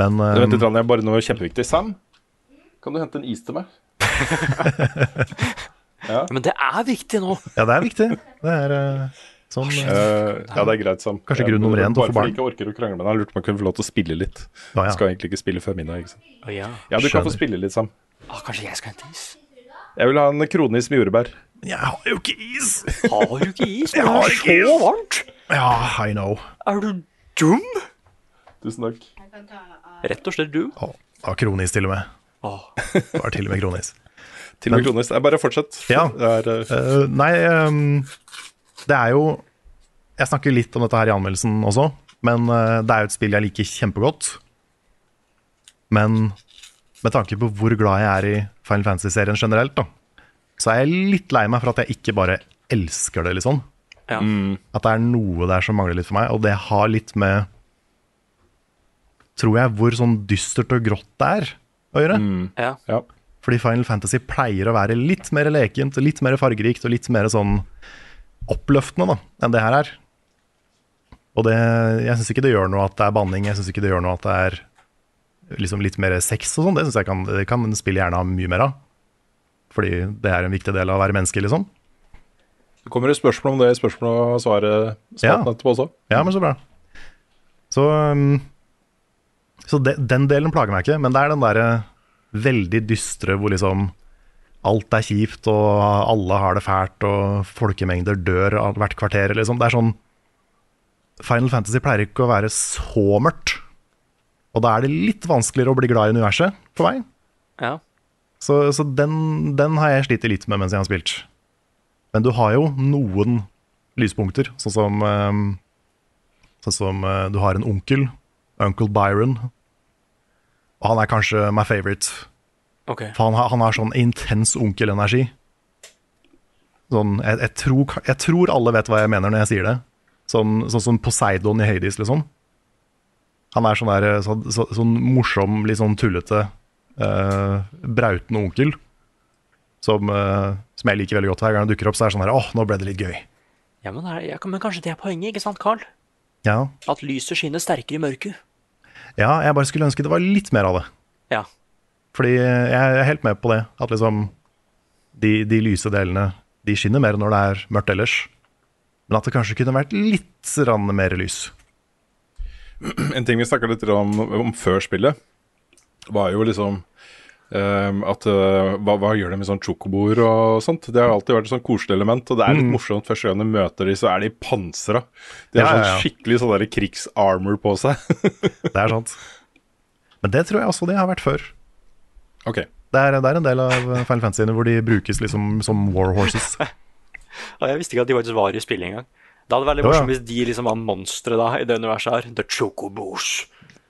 Men uh, Vent litt, Rani, bare noe kjempeviktig. Sam, kan du hente en is til meg? Men det er viktig nå! ja, det er viktig. Det er uh, sånn uh, Eh, ja, det er greit, Sam. Kanskje grunn nummer én til å Bare fordi jeg ikke orker å krangle med deg. Lurte på om jeg kunne få lov til å spille litt. Ah, ja. Skal egentlig ikke spille før middag. ikke sant? Å ja. Ja, du kan få spille litt, Sam. Ah, kanskje jeg skal hente is? Jeg vil ha en kronis med jordbær. Jeg har jo ikke is! Har du ikke is? Jeg har det er så is. varmt! Ja, I know. Er du dum? Tusen takk. Rett og slett dum. Ja, kronis til og med. Oh. Det var til og med kronis. Til og med kronis. Jeg bare fortsett. Ja. Det er, uh, nei, um, det er jo Jeg snakker litt om dette her i anmeldelsen også, men uh, det er jo et spill jeg liker kjempegodt. Men med tanke på hvor glad jeg er i Final Fantasy-serien generelt, da, så er jeg litt lei meg for at jeg ikke bare elsker det, liksom. Ja. At det er noe der som mangler litt for meg, og det har litt med Tror jeg hvor sånn dystert og grått det er å gjøre. ja. ja. Fordi Final Fantasy pleier å være litt mer lekent, litt mer fargerikt og litt mer sånn oppløftende da, enn det her er. Og det, jeg syns ikke det gjør noe at det er banning, jeg syns ikke det gjør noe at det er liksom litt mer sex og sånn. Det syns jeg kan, det kan spillet gjerne ha mye mer av. Fordi det er en viktig del av å være menneske, liksom. Det kommer et spørsmål om det i spørsmål og svaret-spalten Ja. etterpå også. Ja, men så bra. Så, um, så de, den delen plager meg ikke, men det er den derre veldig dystre hvor liksom alt er kjipt, og alle har det fælt, og folkemengder dør hvert kvarter, liksom. Det er sånn Final Fantasy pleier ikke å være så mørkt. Og da er det litt vanskeligere å bli glad i universet, for meg. ja. Så, så den, den har jeg slitt litt med mens jeg har spilt. Men du har jo noen lyspunkter, sånn som ehm, Sånn som eh, du har en onkel, Uncle Byron. Han er kanskje my favorite. Okay. For han har, han har sånn intens onkelenergi. Sånn, jeg, jeg, tror, jeg tror alle vet hva jeg mener når jeg sier det. Sånn, sånn som Poseidon i Hades, liksom. Han er sånn, der, så, så, sånn morsom, litt sånn tullete, uh, brautende onkel. Som, uh, som jeg liker veldig godt. Hver gang han dukker opp, så er det sånn her Åh, nå ble det litt gøy. Ja, men, er- ja, men kanskje det er poenget, ikke sant, Carl? Ja, At lyset skinner sterkere i mørket. Ja jeg bare skulle ønske det var litt mer av det. Ja. Fordi jeg er helt med på det. At liksom de, de lyse delene De skinner mer når det er mørkt ellers. Men at det kanskje kunne vært litt rann mer lys. En ting vi snakka litt om, om før spillet, var jo liksom ehm, at uh, hva, hva gjør de med sånn chocoboer og sånt? Det har alltid vært et sånn koselig element. Og det er litt morsomt første gang du møter de, så er de pansra. De har Ja, ja, sånn ja. skikkelig sånn der krigsarmor på seg. Det er sant. Men det tror jeg også de har vært før. Ok. Det er, det er en del av Final Fantasy hvor de brukes liksom som war horses. Jeg visste ikke at de faktisk var i spillet engang. Det hadde vært litt Jo, ja. morsomt hvis de liksom var monstre da, i det universet her. The Chocobos.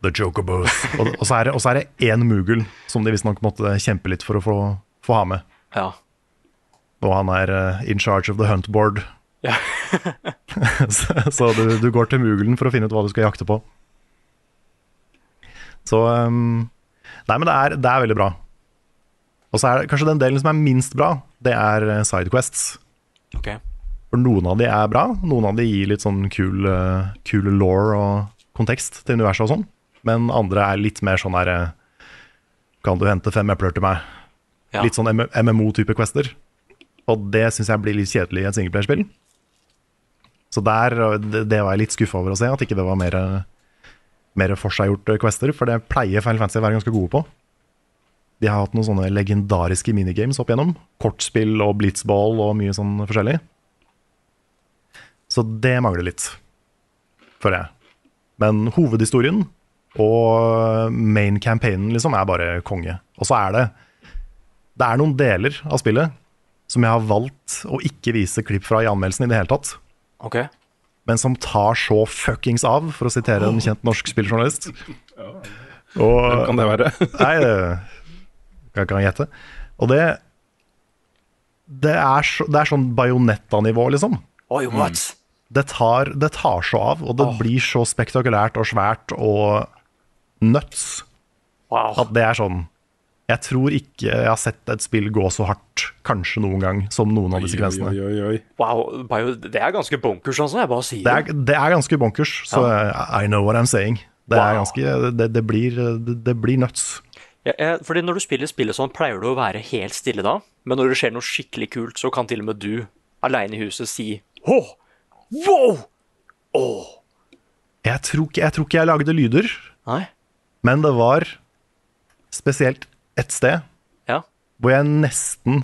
The Chocobos. Og, og så er det- og så er det én Moogle som de visstnok måtte kjempe litt for å få, få ha med. Ja. Og han er uh, in charge of the hunt board. Ja. så så du, du går til Mooglen for å finne ut hva du skal jakte på. Så um, Nei, men det er, det er veldig bra. Og så er det kanskje den delen som er minst bra, det er eh, sidequests. Okay. For noen av de er bra, noen av de gir litt sånn kul, uh, kul law og kontekst til universet og sånn. Men andre er litt mer sånn der eh, Kan du hente fem epler til meg? Ja. Litt sånn MMO-type quester. Og det syns jeg blir litt kjedelig i et singleplayerspill. Så der, eh, det, var jeg litt skuffa over å se, at ikke det var mer, mer forseggjorte quester. For det pleier Final Fantasy å være ganske gode på. De har hatt noen sånne legendariske minigames opp igjennom. Kortspill og blitzball og mye sånn forskjellig. Så det mangler litt, føler jeg. Men hovedhistorien og main campaignen liksom er bare konge. Og så er det Det er noen deler av spillet som jeg har valgt å ikke vise klipp fra i anmeldelsen i det hele tatt. Ok. Men som tar så fuckings av, for å sitere en kjent norsk spilljournalist. Og Hvem kan det være? Nei, det kan kan jeg gjette. Og det Det er, så, det er sånn bajonetta-nivå, liksom. Oi, what? Det tar, det tar så av, og det blir så spektakulært og svært og nuts Wow. at det er sånn Jeg tror ikke jeg har sett et spill gå så hardt, kanskje noen gang, som noen av disse kvensene Oi, oi, oi. wow. Bio, det er ganske bonkers, altså. Jeg bare sier Det er, det er ganske bonkers, så I know what I'm saying. Det er Wow. ganske Det, det, blir, det, det blir nuts. Ja, jeg, fordi når du spiller spillet sånn, pleier du å være helt stille da. Men når det skjer noe skikkelig kult, så kan til og med du aleine i huset si Åh! Wow! Åh! Jeg tror, ikke, jeg tror ikke jeg lagde lyder, Nei? Men det var spesielt ett sted Ja. hvor jeg nesten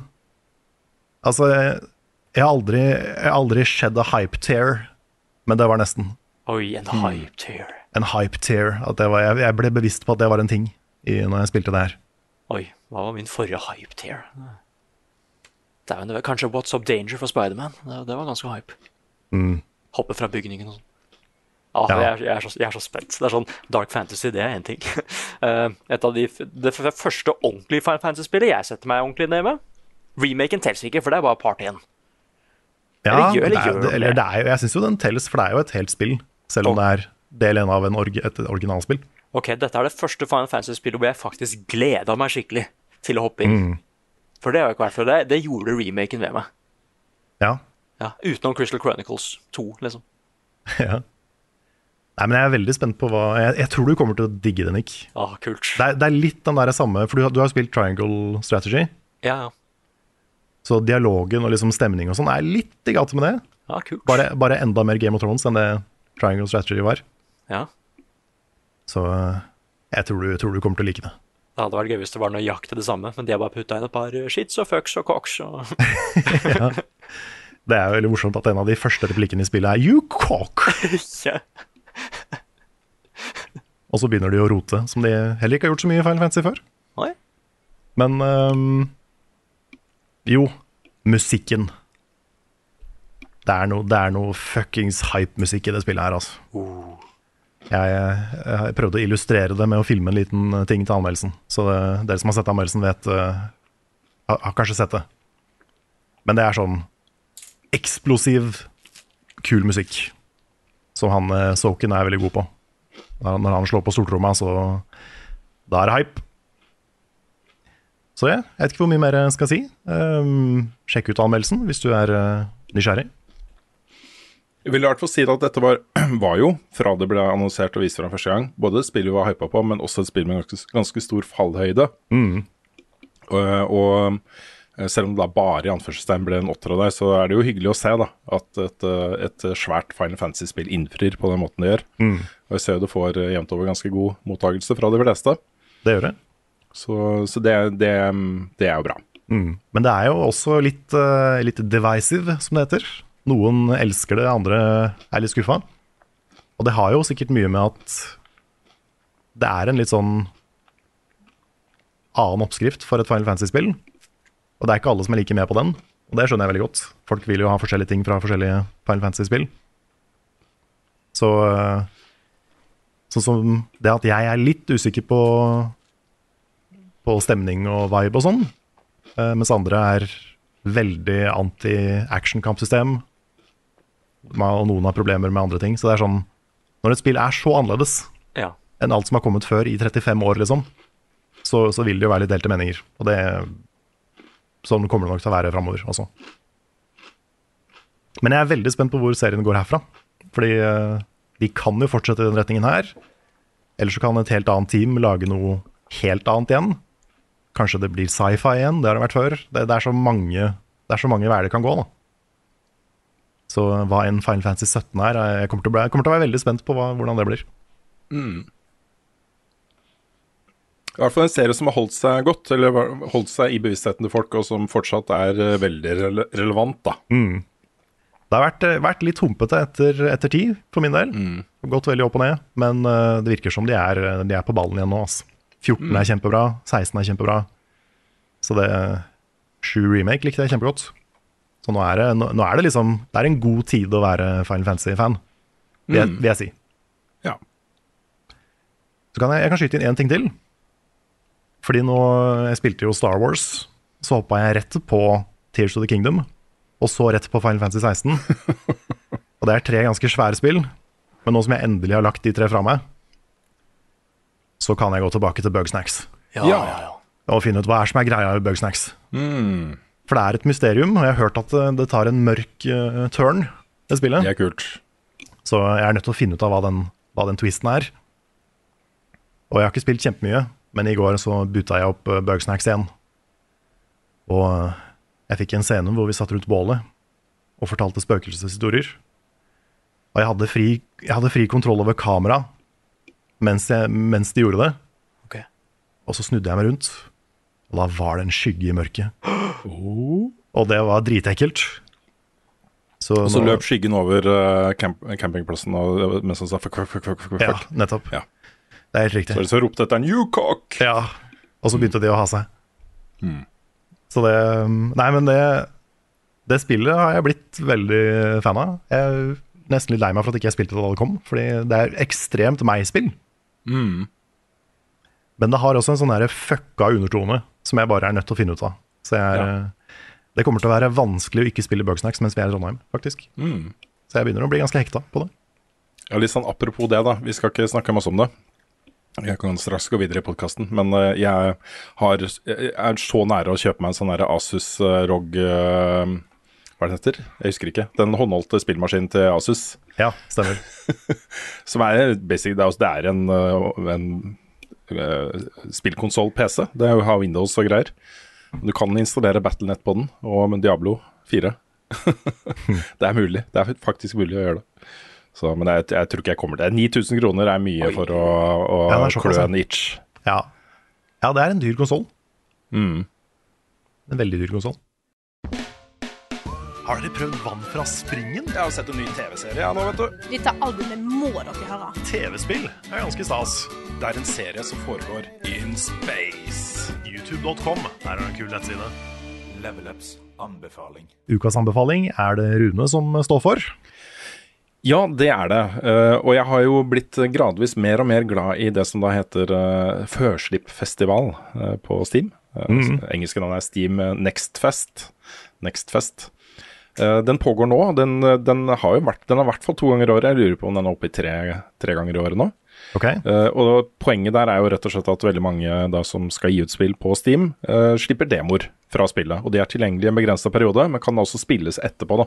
Altså, jeg, har aldri, jeg har aldri skjedd a hype tear, men det var nesten. Oi, en hype tear. En hype tear. Var, jeg, jeg ble bevisst på at det var en ting i, når jeg spilte det her. Oi, hva var min forrige hype tear? Dæven, det var kanskje What's Up Danger for Spiderman. Det, det var ganske hype. Hoppe fra bygningen og sånn. Ah, Ja. jeg, er, jeg, er så, jeg er så spent. Det er sånn Dark Fantasy, det er én ting. Eh, et av de, det første ordentlige Final Fantasy-spillet jeg setter meg ordentlig ned med. Remaken teller ikke, for det er bare part 1. Ja, Eller gjør- eller det er, gjør det, det? eller det er, jeg syns jo den telles, for det er jo et helt spill. Selv om det er del én av en org, et originalspill. Ok, dette er det første Final Fantasy-spillet hvor jeg faktisk gleda meg skikkelig til å hoppe inn. Mm. For det har jeg ikke vært før. Det, det gjorde remaken ved meg. Ja. Ja, Utenom Crystal Chronicles 2, liksom. ja. Nei, men jeg er veldig spent på hva Jeg, jeg tror du kommer til å digge det, Nick. Ah, kult. Det er, det er litt den der samme For du, du har spilt Triangle Strategy. Ja, ja. Så dialogen og liksom stemning og sånn er litt i gate med det. ja kult. Bare, bare enda mer Game of Thrones enn det Triangle Strategy var. Ja. Så eh, jeg tror du, tror du kommer til å like det. Det hadde vært gøy hvis det var nøyaktig det samme, men de har bare putta inn et par shits og fucks og cocks og ja. Det er jo veldig morsomt at en av de første replikkene i spillet er 'you cock'. ja. Og så begynner de å rote, som de heller ikke har gjort så mye i Final Fantasy før. Oi. Men um, jo, musikken. Det er noe, det er noe fuckings hype-musikk i det spillet her, altså. Jeg, jeg, jeg prøvde å illustrere det med å filme en liten ting til anmeldelsen. Så det, dere som har sett anmeldelsen, vet uh, har, har kanskje sett det. Men det er sånn eksplosiv, kul musikk. Som han eh, Soken er veldig god på. Når han slår på stortromma, så da er det hype. Så ja, jeg vet ikke hvor mye mer jeg skal si. Um, sjekk ut anmeldelsen hvis du er uh, nysgjerrig. Jeg vil i hvert fall si at dette var, var jo, fra det ble annonsert og vist fram første gang, både et spill vi var hypa på, men også et spill med ganske, ganske stor fallhøyde. Og, og eh, selv om det da bare i anførselstegn ble en åtter av deg, så er det jo hyggelig å se da, at et, et svært Final Fantasy-spill innfrir på den måten det gjør. Og jeg ser jo det får eh, jevnt over ganske god mottakelse fra de fleste. Det gjør det. Så, så det, det, det er jo bra. Mm. Men det er jo også litt, eh, litt divisive, som det heter. Noen elsker det, andre er litt skuffa. Og det har jo sikkert mye med at det er en litt sånn annen oppskrift for et Final Fantasy-spill. Og det er ikke alle som er like med på den, og det skjønner jeg veldig godt. Folk vil jo ha forskjellige ting fra forskjellige Final Fantasy-spill. Så eh, Sånn som det at jeg er litt usikker på, på stemning og vibe og sånn, eh, mens andre er veldig anti-action-kampsystem, og noen har problemer med andre ting. Så det er sånn Når et spill er så annerledes Ja. enn alt som har kommet før i 35 år, liksom, så, så vil det jo være litt delte meninger. Og det Sånn kommer det nok til å være framover også. Men jeg er veldig spent på hvor serien går herfra. Fordi de kan jo fortsette i den retningen her. Eller så kan et helt annet team lage noe helt annet igjen. Kanskje det blir sci-fi igjen, det har det vært før. Det, det, er så mange, det er så mange veier det kan gå, da. Så hva en Final Fantasy 17 er, jeg kommer til å, bli, kommer til å være veldig spent på hva, hvordan det blir. Mm. I hvert fall en serie som har holdt seg godt, eller holdt seg i bevisstheten til folk, og som fortsatt er eh, veldig rele relevant, da. Det har vært, vært litt humpete etter, etter tid, for min del. Gått veldig opp og ned, men uh, det virker som de er, de er på ballen igjen nå. Altså. 14 er kjempebra, 16 er kjempebra. Så det 7 remake likte jeg kjempegodt. Så nå er det, nå, nå er det liksom Det er en god tid å være Final Fantasy-fan, vil, jeg- vil jeg si. Ja. Så kan jeg, jeg kan skyte inn én ting til. Fordi nå Jeg spilte jo Star Wars, så hoppa jeg rett på Tears of the Kingdom, og så rett på Final Fantasy 16. og det er tre ganske svære spill, men nå som jeg endelig har lagt de tre fra meg, så kan jeg gå tilbake til Bugsnacks Ja, ja, ja. og finne ut hva er som er greia med Bugsnacks. For det er et mysterium, og jeg har hørt at eh, det tar en mørk uh, turn, det spillet. Det er kult. Så jeg er nødt til å finne ut av hva den, hva den twisten er. Og jeg har ikke spilt kjempemye, men i går så buta jeg opp uh, Bugsnacks igjen. Og eh, jeg fikk en scene hvor vi satt rundt bålet og fortalte spøkelseshistorier. Og jeg hadde fri, jeg hadde fri kontroll over kamera mens, mens de gjorde det. Okay. Og så snudde jeg meg rundt, og da var det en skygge i mørket. Og det var dritekkelt. Så Og så nå- løp skyggen over eh, camp campingplassen og, mens han sa fuck, fuck, fuck, fuck, fuck, Ja, nettopp. Ja. Det er helt riktig. Så, så ropte etter en you cock! Ja, og så begynte de å ha seg. Så det Nei, men det Det spillet har jeg blitt veldig fan av. Jeg er nesten litt lei meg for at ikke jeg spilte det da det kom, fordi det er ekstremt meg-spill. Men det har også en sånn der fucka undertone som jeg bare er nødt til å finne ut av. Så jeg er, Ja. Det kommer til å være vanskelig å ikke spille Bugsnacks mens vi er i Trondheim, faktisk. Så jeg begynner å bli ganske hekta på det. Ja, litt sånn apropos det, da. Vi skal ikke snakke masse om det. Jeg kan straks gå videre i podkasten, men eh, jeg, har, jeg er så nære å kjøpe meg en sånn Asus eh, ROG eh, Hva er det heter? Jeg husker ikke. Den håndholdte spillmaskinen til Asus. Ja, stemmer. Som er basic, det er, en, en spillkonsoll-PC. Det er jo har Windows og greier. Du kan installere Battlenet på den, og Diablo 4. det er mulig. Det er faktisk mulig å gjøre det. Så, men jeg, jeg tror ikke jeg kommer til det. 9000 kroner er mye for å, å Ja, klø en itch. Ja. ja, det er en dyr konsoll. Mm. En veldig dyr konsoll. Har dere prøvd vann fra springen? Jeg har sett en ny TV-serie nå, vet du. Dette albumet må dere høre. TV-spill er ganske stas. Det er en serie som foregår in space. YouTube.com er en kul nettside. Level Ups anbefaling. Ukas anbefaling er det Rune som står for. Ja, det er det. Eh, og jeg har jo blitt gradvis mer og mer glad i det som da heter uh, Førslippfestival eh, på Steam. Uh, Engelske navn er Steam eh, Nextfest. Nextfest. Eh, den pågår nå. Den, den har jo vært Den har vært for to ganger i året. Jeg lurer på om den er oppe i tre, tre ganger i året nå. Ok, Uh, og poenget der er jo rett og slett at veldig mange da som skal gi ut spill på Steam, uh, slipper demoer fra spillet. Og de er tilgjengelige i en begrensa periode, men kan også spilles etterpå. da.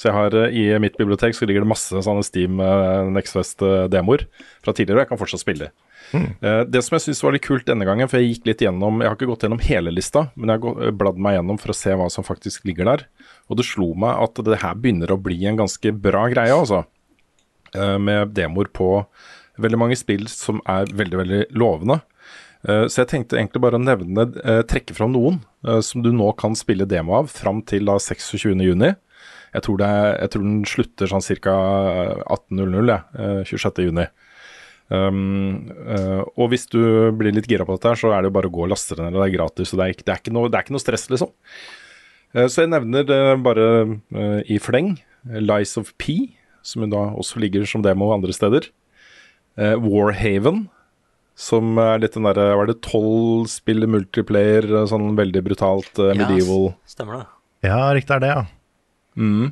Så jeg har uh, i mitt bibliotek så ligger det masse sånne Steam uh, Nextfest-demoer fra tidligere, og jeg kan fortsatt spille. Eh, det som jeg syns var litt kult denne gangen, for jeg gikk litt gjennom Jeg har ikke gått gjennom hele lista, men jeg har bladd meg gjennom for å se hva som faktisk ligger der. Og det slo meg at det her begynner å bli en ganske bra greie, altså. Med demoer på veldig mange spill som er veldig, veldig lovende. Eh, Så jeg tenkte egentlig bare å nevne, eh, trekke fram noen eh, som du nå kan spille demo av fram til da 26.6. Jeg, jeg tror den slutter sånn ca. 18.00, ja, eh, 26.6. Um, uh, og hvis du blir litt gira på dette, her, så er det jo bare å gå og laste det ned. Det er gratis, så det er ikke, det er ikke, noe, det er ikke noe stress, liksom. Uh, så jeg nevner det bare i fleng. Lies of P, som da også ligger som demo andre steder. Eh, Warhaven, som er litt den derre Var det tolv spill multiplayer, eh, sånn veldig brutalt Medieval Ja, Stemmer det. Ja, riktig er det, ja. Mm.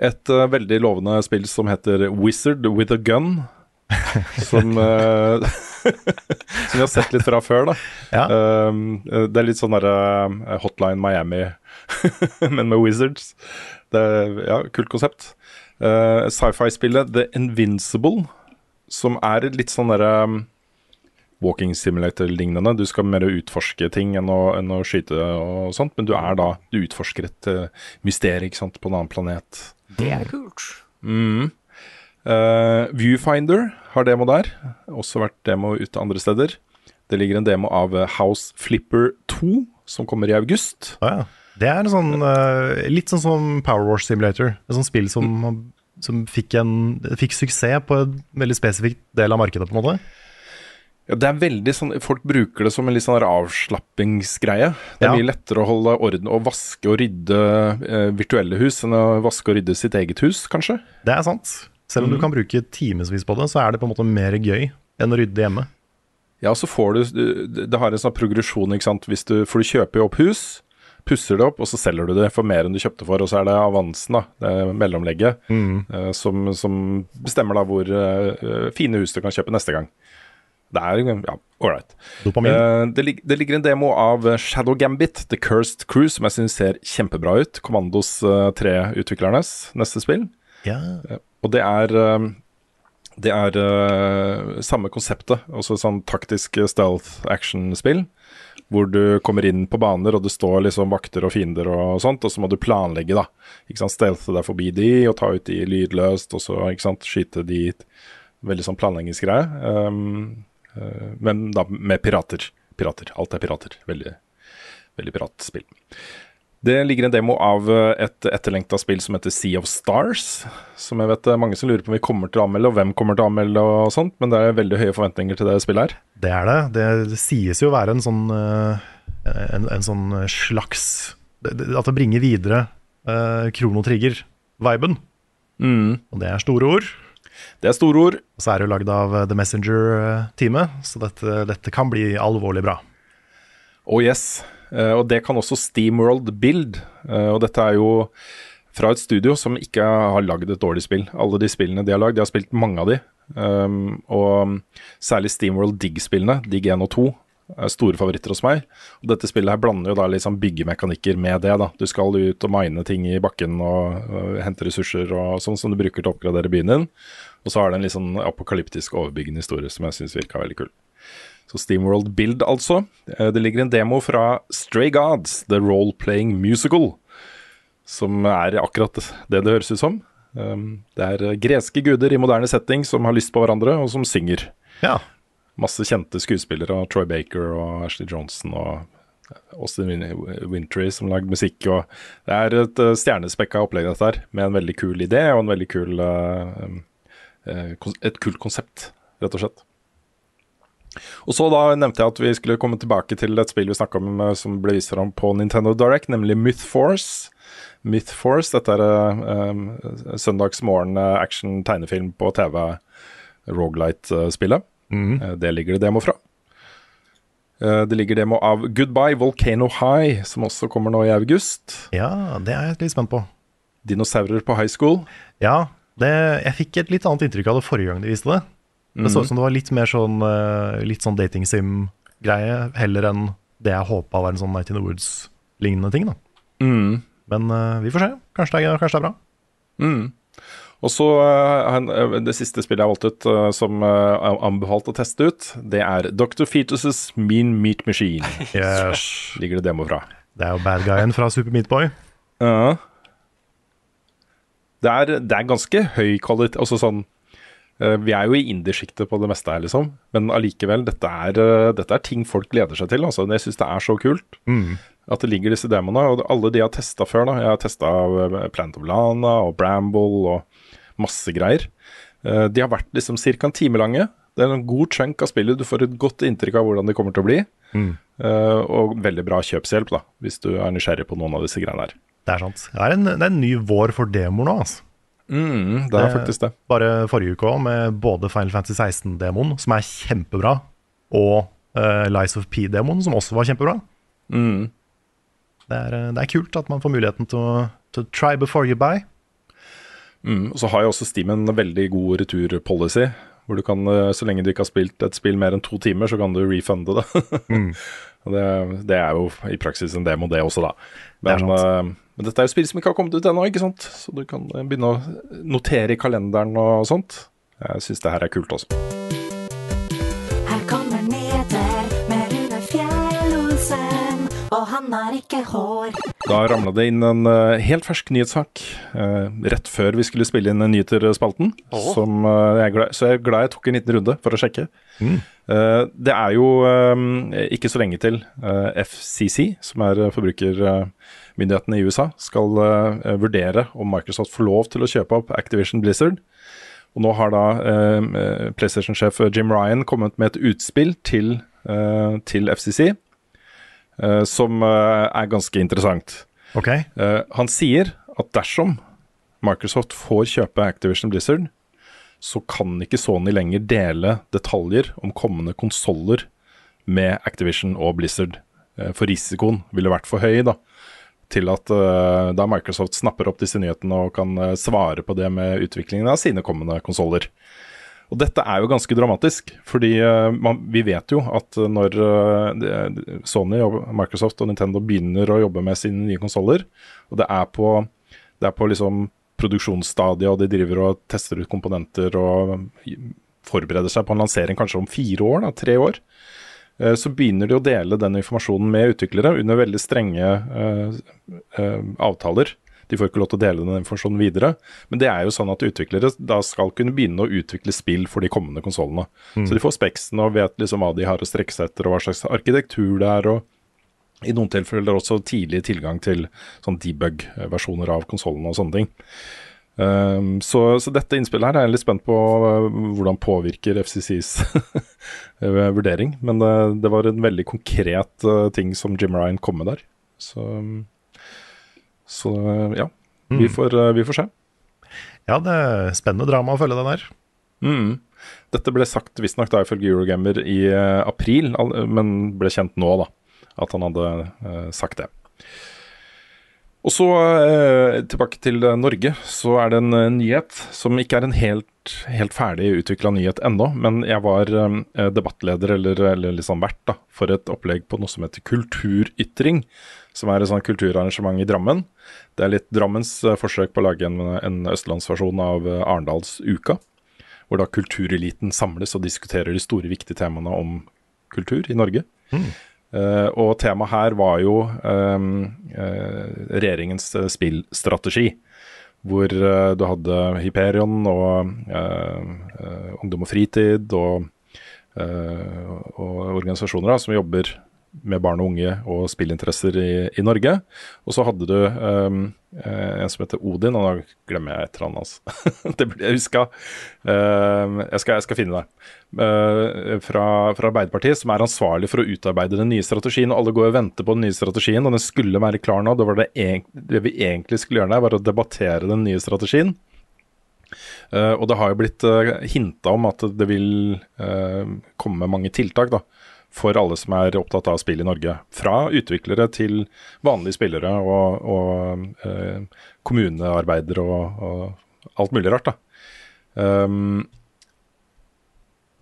Et uh, veldig lovende spill som heter Wizard with a Gun. som uh, Som vi har sett litt fra før, da. Ja. Um, eh, det er litt sånn derre Hotline Miami, men med wizards. Det er, ja, kult konsept. Eh, Sci-fi-spillet The Invincible, som er litt sånn derre um, walking simulator-lignende. Du skal mer utforske ting enn å, enn å skyte og sånt, men du er da Du utforsker et uh, mysterium ikke sant, på en annen planet. Det er kult. Mm. Uh, Viewfinder har demo der. Også vært demo ute andre steder. Det ligger en demo av House Flipper 2, som kommer i august. Ah, ja. Det er en sånn, eh, litt sånn som Power Wash Simulator. Et sånt spill som, som fikk, en, fikk suksess på en veldig spesifikk del av markedet, på en måte. Ja, det er veldig sånn, Folk bruker det som en litt sånn avslappingsgreie. Det er Ja. mye lettere å holde orden og vaske og rydde eh, virtuelle hus enn å vaske og rydde sitt eget hus, kanskje. Det er sant. Selv om du kan bruke timevis på det, så er det på en måte mer gøy enn å rydde hjemme. Ja, så får du Det har en sånn progresjon, ikke sant. Hvis du, for du kjøper jo opp hus, pusser det opp, og så selger du det for mer enn du kjøpte for. Og så er det avansen, da, det mellomlegget, eh, som, som bestemmer da hvor eh, fine hus du kan kjøpe neste gang. Det er ja, ålreit. Dopamin. Eh, det, det ligger en demo av Shadow Gambit, The Cursed Crew, som jeg syns ser kjempebra ut. Kommandos tre utviklernes neste spill. Ja. Og det er Det er uh, samme konseptet, også sånn taktisk stealth action-spill. Hvor du kommer inn på baner, og det står liksom vakter og fiender og sånt, og så må du planlegge, da. Ikke sant, Stelte deg forbi de, og ta ut de lydløst, og så ikke sant, skyte de Veldig sånn planleggingsgreie. Um, uh, men da med pirater. Pirater. Alt er pirater. Veldig, veldig piratspill. Det ligger en demo av eh, et etterlengta spill som heter Sea of Stars. Som jeg vet det er mange som lurer på om vi kommer til å anmelde, og hvem kommer til å anmelde og sånt. Men det er veldig høye forventninger til det spillet her. Det er det. Det, sies jo å være en sånn, eh, en, en sånn slags At det bringer videre uh, kronotrigger-viben. Og det er store ord. Det er store ord. Og så er det jo lagd av eh, The Messenger-teamet, så dette, dette kan bli alvorlig bra. Oh yes. Eh, og det kan også Steamworld Build. Eh, og dette er jo fra et studio som ikke har lagd et dårlig spill. Alle de spillene de har lagd, de har spilt mange av de. Um, og særlig Steamworld Dig-spillene, Dig 1 og 2, er store favoritter hos meg. Og dette spillet her blander jo da sånn byggemekanikker med det. da. Du skal ut og mine ting i bakken og, og hente ressurser og sånn som du bruker til å oppgradere byen din. Og så har det en litt sånn apokalyptisk overbyggende historie som jeg syns virka veldig kul. Så Steamworld Build, altså. Eh, Det ligger en demo fra Stray Gods, The Role-Playing Musical. Som er akkurat det det høres ut som. Um, Det er eh, greske guder i moderne setting som har lyst på hverandre, og som synger. Ja. Masse kjente skuespillere, Troy Baker og Ashley Johnson og Austin Wintry som lagde musikk. Det er et uh, stjernespekka opplegg, dette her, med en veldig kul idé og en veldig kul um, eh, et kult konsept, rett og slett. Og så da nevnte jeg at vi skulle komme tilbake til et spill vi snakka om eh, som ble vist fram på Nintendo Direct, nemlig Myth Force. Myth Force, dette er um, søndagsmorgen eh, action tegnefilm på TV, Rogalight-spillet. Mm. det ligger det demo fra. Det ligger demo av Goodbye Volcano High, som også kommer nå i august. ja, det er jeg litt spent på. Dinosaurer på high school. Ja, det, jeg fikk et litt annet inntrykk av det forrige gang de viste det. Det så ut som det var litt mer sånn, eh, litt sånn dating sim-greie, heller enn det jeg håpa var en sånn Night in the Woods-lignende ting. da. Mm. Men uh, vi får se. Kanskje det er, kanskje det er bra. Mm. Og så uh, Det siste spillet jeg valgte ut uh, som uh, anbefalt å teste ut, det er Dr. Fetus' Mean Meat Machine. Yes. Ligger det demo fra. Det er jo bad guyen fra Super Meat Boy. Det er, det er ganske høy kvalitet Altså sånn Vi er jo i indersjiktet på det meste her, liksom. Men allikevel, dette eh, dette er ting folk gleder seg til. Altså. Jeg syns det er så kult at det ligger disse demoene. Og alle de jeg har testa før, da. Jeg har testa Plant of Lana og Bramble og masse greier. Eh, de har vært liksom ca. en time lange. Det er en god chunk av spillet. Du får et godt inntrykk av hvordan de kommer til å bli. Mm. Eh, og veldig bra kjøpshjelp, da, hvis du er nysgjerrig på noen av disse greiene her. Det er sant. Det er en, det er en ny vår for demoer nå, altså. Mm, det er faktisk det. Bare forrige uke òg, med både Final Fantasy 16-demoen, som er kjempebra, og uh, Lies of P-demoen, som også var kjempebra. Mm. Det, er, eh, det er kult at man får muligheten til å to try before you buy. Mm, og så har jo også Steam en veldig god returpolicy. Hvor du kan, eh, så lenge du ikke har spilt et spill mer enn to timer, så kan du refunde det. Mm. Det, det er jo i praksis en demo, det også, da. Men, eh, men dette er jo spill som ikke har kommet ut ennå, ikke sant. Så du kan eh, begynne å notere i kalenderen og sånt. Jeg syns det her er kult også. Her kommer nyheter med Rune Fjell-Olsen, og han har ikke hår. Da ramla det inn en eh, helt fersk nyhetssak eh, rett før vi skulle spille inn Nyheter-spalten. Åh. Som, jeg er glad, så jeg er glad jeg tok en liten runde for å sjekke. Mm. Eh, det er jo ikke så lenge til FCC, som er eh, forbrukermyndighetene i USA, skal uh, vurdere om Microsoft får lov til å kjøpe opp Activision Blizzard. Og nå har da eh, PlayStation-sjef Jim Ryan kommet med et utspill til, eh, til FCC, som er ganske interessant. Okay. Han sier at dersom Microsoft får kjøpe Activision Blizzard, så kan ikke Sony lenger dele detaljer om kommende konsoller med Activision og Blizzard. For risikoen ville vært for høy da, til at uh, da Microsoft snapper opp disse nyhetene og kan uh, svare på det med utviklingen av sine kommende konsoller. Og dette er jo ganske dramatisk, fordi uh, man, vi vet jo at når Sony og Microsoft og Nintendo begynner å jobbe med sine nye konsoller, og det er på, det er på liksom produksjonsstadiet, og de driver og tester ut komponenter og forbereder seg på en lansering kanskje om fire år, da, tre år, så begynner de å dele den informasjonen med utviklere under veldig strenge eh, eh, avtaler. De får ikke lov til å dele den informasjonen videre. Men det er jo sånn at utviklere da skal kunne begynne å utvikle spill for de kommende konsollene. Så de får speksen og vet liksom hva de har å strekke seg etter, og hva slags arkitektur det er. og i noen tilfeller også tidlig tilgang til sånn debug-versjoner av konsollene og sånne ting. Um, så, så dette innspillet her er jeg litt spent på uh, hvordan påvirker FCCs uh, vurdering. Men det, det var en veldig konkret uh, ting som Jim Ryan kom med der. Så, så ja, vi, får, uh, vi får se. ja, det er spennende drama å følge den der. Mm. Dette ble sagt visstnok ifølge Eurogamer i april, men ble kjent nå, da. At han hadde sagt det. Og så eh, tilbake til eh, Norge, så er det en eh, nyhet som ikke er en helt, helt ferdig utvikla nyhet ennå, men jeg var debattleder, eller, eller liksom vert, da, for et opplegg på noe som heter Kulturytring. Som er et sånt kulturarrangement i Drammen. Det er litt Drammens forsøk på å lage en, en østlandsversjon av Arendalsuka. Hvor da kultureliten samles og diskuterer de store, viktige temaene om kultur i Norge. Eh, og temaet her var jo ehm, uh, regjeringens eh, spillstrategi. Hvor uh, du hadde Hyperion og Ungdom og Fritid og, og organisasjoner da, som jobber med barn og unge og spillinteresser i, i Norge. Og så hadde du eh, en som heter Odin, og da glemmer jeg et eller annet Altså. det burde jeg huska. Ehm, jeg, skal, jeg skal finne det. Uh, fra, fra Arbeiderpartiet, som er ansvarlig for å utarbeide den nye strategien. og Alle går og venter på den nye strategien, og den skulle være klar nå. Det, det, en, det vi egentlig skulle gjøre der, var å debattere den nye strategien. Uh, og det har jo blitt uh, hinta om at det vil uh, komme mange tiltak da, for alle som er opptatt av spill i Norge. Fra utviklere til vanlige spillere og, og eh, kommunearbeidere og, og alt mulig rart. da. Um,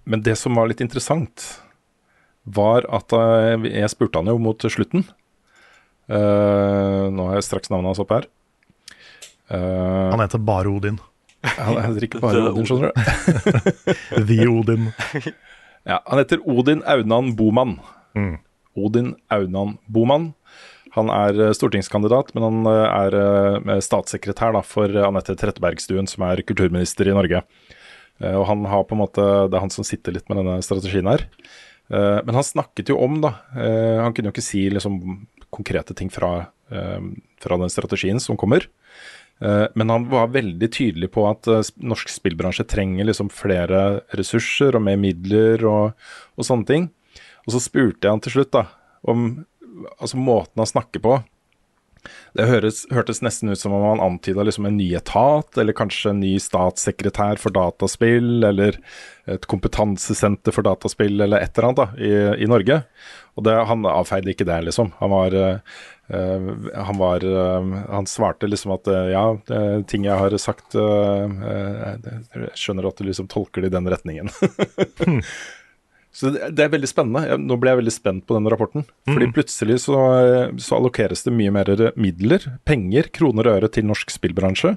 men det som var litt interessant, var at jeg, jeg spurte han jo mot slutten. Uh, nå har jeg straks navnet hans opp her. Uh, Han heter bare Odin. han heter ikke bare Odin, skjønner du. The Odin. Ja, han heter Odin Aunan Boman. Mm. Odin Aunan Boman. Han er eh, stortingskandidat, men han eh, er eh, statssekretær da, for Anette Trettebergstuen, som er kulturminister i Norge. Og han har på en måte, Det er han som sitter litt med denne strategien her. Men han snakket jo om, da Han kunne jo ikke si liksom konkrete ting fra, fra den strategien som kommer. Eh, men han var veldig tydelig på at eh, norsk spillbransje trenger liksom flere ressurser og mer midler og, og sånne ting. Og så spurte jeg han til slutt da, om altså måten han snakker på. Det høres, hørtes nesten ut som om han antyda liksom en ny etat, eller kanskje en ny statssekretær for dataspill, eller et kompetansesenter for dataspill, eller et eller annet da, i, i Norge. Og det, han avfeide ikke det, liksom. Han var, eh, han, var øh, han svarte liksom at eh, ja, det ting jeg har sagt øh, Jeg skjønner at du liksom tolker det i den retningen. Så det, det er veldig spennende. Jeg, nå ble jeg veldig spent på den rapporten. Fordi plutselig så, så allokeres det mye mer midler, penger, kroner og øre til norsk spillbransje.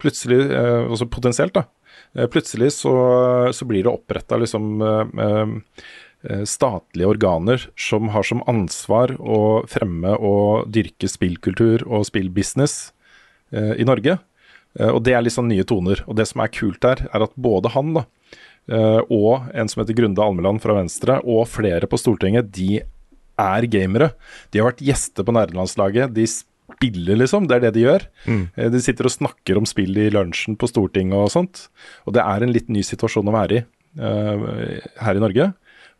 Plutselig, eh, også potensielt, da. Eh, plutselig så, så blir det oppretta liksom eh, eh, statlige organer som har som ansvar å fremme og dyrke spillkultur og spillbusiness eh, i Norge. Eh, og det er litt sånn nye toner. Og det som er kult her, er at både han da, eh, og en som heter Grunde Almeland fra Venstre, og flere på Stortinget, de er gamere. De har vært gjester på nerdelandslaget. De spiller, liksom. Det er det de gjør. Mm. De sitter og snakker om spill i lunsjen på Stortinget og sånt. Og det er en litt ny situasjon å være i eh, her i Norge.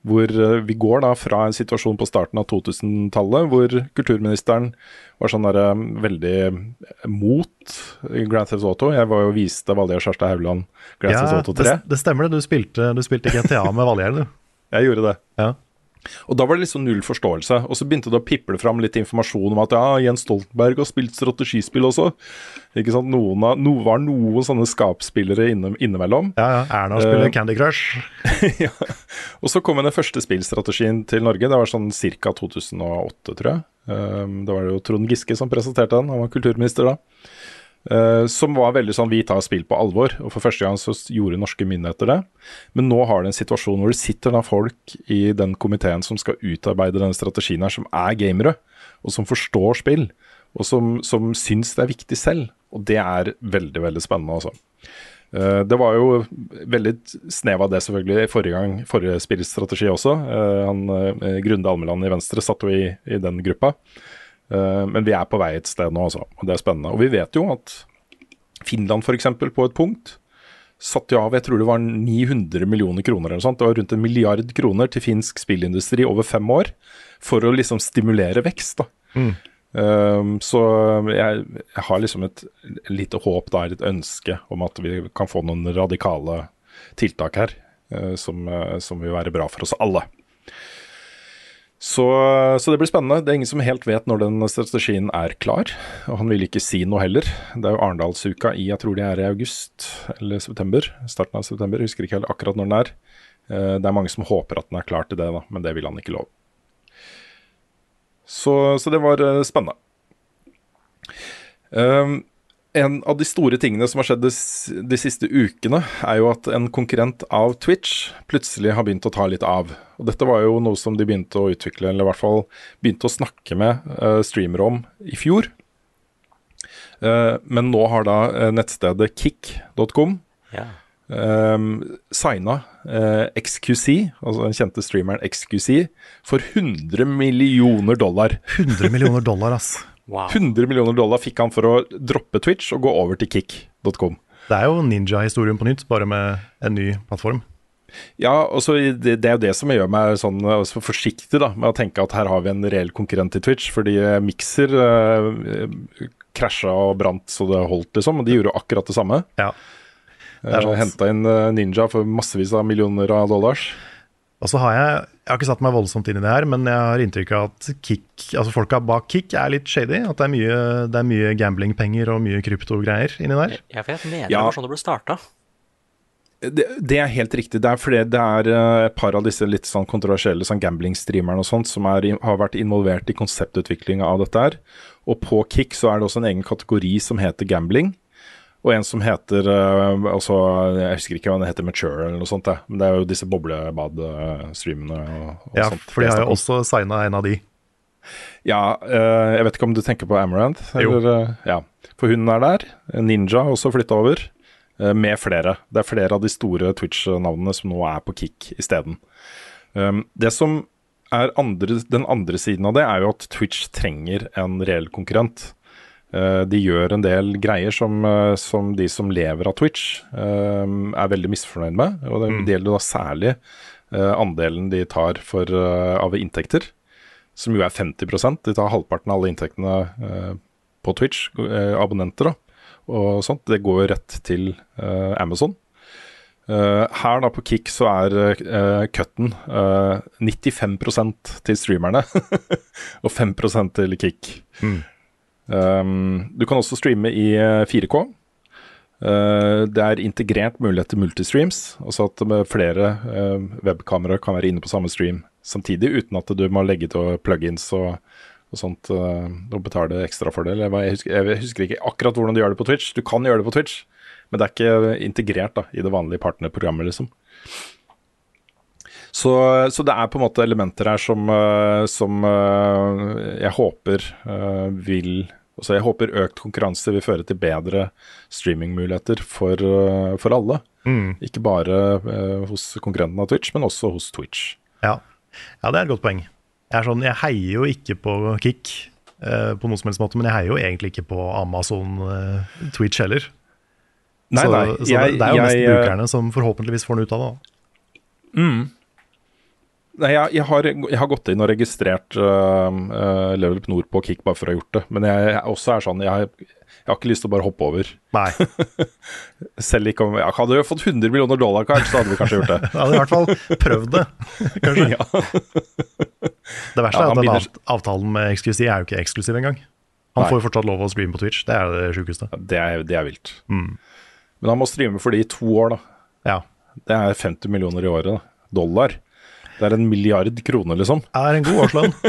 Hvor eh, vi går da fra en situasjon på starten av 2000-tallet hvor kulturministeren var sånn der, eh, veldig mot Grand Theft Auto. Jeg var jo viste Valgerd Kjærstad Hauland Grand Ja, Theft Auto det, 3. det stemmer det. Du spilte, du spilte GTA med Valgerd, du. Jeg gjorde det. Ja. Og da var det liksom null forståelse. Og så begynte det å piple fram litt informasjon om at ja, Jens Stoltenberg har spilt strategispill også. Ikke sant? Noen av, no, var noen sånne skapspillere inne, innimellom. Ja, ja. Erna spiller uh, Candy Crush. ja. Og så kom den første spillstrategien til Norge. Det var sånn ca. 2008, tror jeg. Um, da var det jo Trond Giske som presenterte den. Han var kulturminister da. Uh, som var veldig sånn vi tar spill på alvor. Og for første gang så gjorde norske myndigheter det. Men nå har det en situasjon hvor det sitter da folk i den komiteen som skal utarbeide denne strategien her, som er gamere, og som forstår spill. Og som, som syns det er viktig selv. Og det er veldig, veldig spennende, altså. Uh, Det var jo veldig snev av det selvfølgelig forrige gang, forrige spillstrategi også. Uh, Han, Grunde Almeland i Venstre satt jo i, i den gruppa. Eh, Men vi er på vei et sted nå, altså. Og det er spennende. Og vi vet jo at Finland f.eks. på et punkt satte av jeg tror det var 900 millioner kroner eller sånt. Det var rundt en milliard kroner til finsk spillindustri over fem år for å liksom stimulere vekst. da. Um, så jeg, jeg har liksom et lite håp, da, et ønske om at vi kan få noen radikale tiltak her eh, som, eh, som vil være bra for oss alle. Så, så det blir spennende. Det er ingen som helt vet når den strategien er klar. Og han vil ikke si noe heller. Det er jo Arendalsuka i jeg tror det er i august eller september. Starten av september. Jeg husker ikke helt akkurat når den er. Eh, Det er mange som håper at den er klar til det, da, men det vil han ikke love. Så, så det var eh, spennende. Um, en av de store tingene som har skjedd de, siste ukene, er jo at en konkurrent av Twitch plutselig har begynt å ta litt av. Og dette var jo noe som de begynte å utvikle, eller i hvert fall begynte å snakke med uh, streamere om i fjor. Uh, men nå har da eh, nettstedet kick.com Ja. um, signa uh, XQC, altså den kjente streameren XQC, for 100 millioner dollar. 100 millioner dollar, ass. Wow. 100 millioner dollar fikk han for å droppe Twitch og gå over til kick.com. Det er jo ninja-historien på nytt, bare med en ny plattform. Ja, og så det, det er jo det som gjør meg sånn så forsiktig da, med å tenke at her har vi en reell konkurrent til Twitch, fordi eh, Mixer eh, krasja og brant så det holdt, liksom, og de gjorde jo akkurat det samme. Ja. Det sant. Henta inn eh, Ninja for massevis av millioner av dollars. Og så har jeg Jeg har ikke satt meg voldsomt inn i det her, men jeg har inntrykk av at Kick, altså folka bak Kick er litt shady. At det er mye, det er mye gamblingpenger og mye kryptogreier inni der. Jeg vet, mener Ja. det var sånn det ble starta. Det, det er helt riktig. Det er fordi det er eh, et par av disse litt sånn kontroversielle sånn gambling-streamerne og sånt som er, har vært involvert i konseptutviklinga av dette her. Og på Kick så er det også en egen kategori som heter gambling. Og en som heter eh, altså, Jeg husker ikke hva den heter, Mature eller noe sånt. Det. Men det er jo disse boblebad-streamene. Ja, sånt. for de har jo også signa en av de. Ja, eh, jeg vet ikke om du tenker på Amaranth? Eller, eh, ja. For hun er der. Ninja har også flytta over. Med flere. Det er flere av de store Twitch-navnene som nå er på Kick isteden. Um, det som er andre, den andre siden av det, er jo at Twitch trenger en reell konkurrent. Eh, de gjør en del greier som, eh, som de som lever av Twitch eh, er veldig misfornøyd med. Og det, det gjelder da særlig andelen de tar for, av inntekter, som jo er 50% De tar halvparten av alle inntektene på Twitch, abonnenter da, og sånt. Det går jo rett til Amazon. Her da på Kick så er uh, cutten eh, 95% til streamerne og 5% til Kick. Um, du kan også streame i eh, 4K. Uh, det er integrert mulighet til multistreams, altså at flere uh, webkameraer kan være inne på samme stream samtidig, uten at du må legge til plugins og, og sånt uh, og betale ekstra for det. Jeg husker, jeg husker ikke akkurat hvordan du gjør det på Twitch. Du kan gjøre det på Twitch, men det er ikke integrert da, i det vanlige partnerprogrammet, liksom. Så, så det er på en måte elementer her som, eh, som eh, jeg håper eh, vil Altså jeg håper økt konkurranse vil føre til bedre streamingmuligheter for, eh, for alle. Mm. Ikke bare eh, hos konkurrenten av Twitch, men også hos Twitch. Ja. ja, det er et godt poeng. Jeg, er sånn, jeg heier jo ikke på Kick eh, på noen som helst måte, men jeg heier jo egentlig ikke på Amazon eh, Twitch heller. Nei, så nei, så det, jeg- det er jo mest jeg, eh, brukerne som forhåpentligvis får noe ut av det. da. Nei, jeg, jeg, har, jeg har gått inn og registrert uh, uh, Level Up Nord på Kick bare for å ha gjort det. Men jeg, jeg også er sånn, jeg, jeg har ikke lyst til å bare hoppe over. Nei. Selv ikke om jeg Hadde vi fått 100 millioner dollar, kanskje, så hadde vi kanskje gjort det. Jeg hadde i hvert fall prøvd det, kanskje. Ja. Det verste Ja, er at den av- avtalen med XQC er jo ikke eksklusiv engang. Han Nei. får jo fortsatt lov å streame på Twitch, det er det sjukeste. Det er, det er vilt. Mm. Men han må streame for det i to år, da. Ja. Det er 50 millioner i året. Da. Dollar. Det er en milliard kroner, liksom. Det er en god årslønn.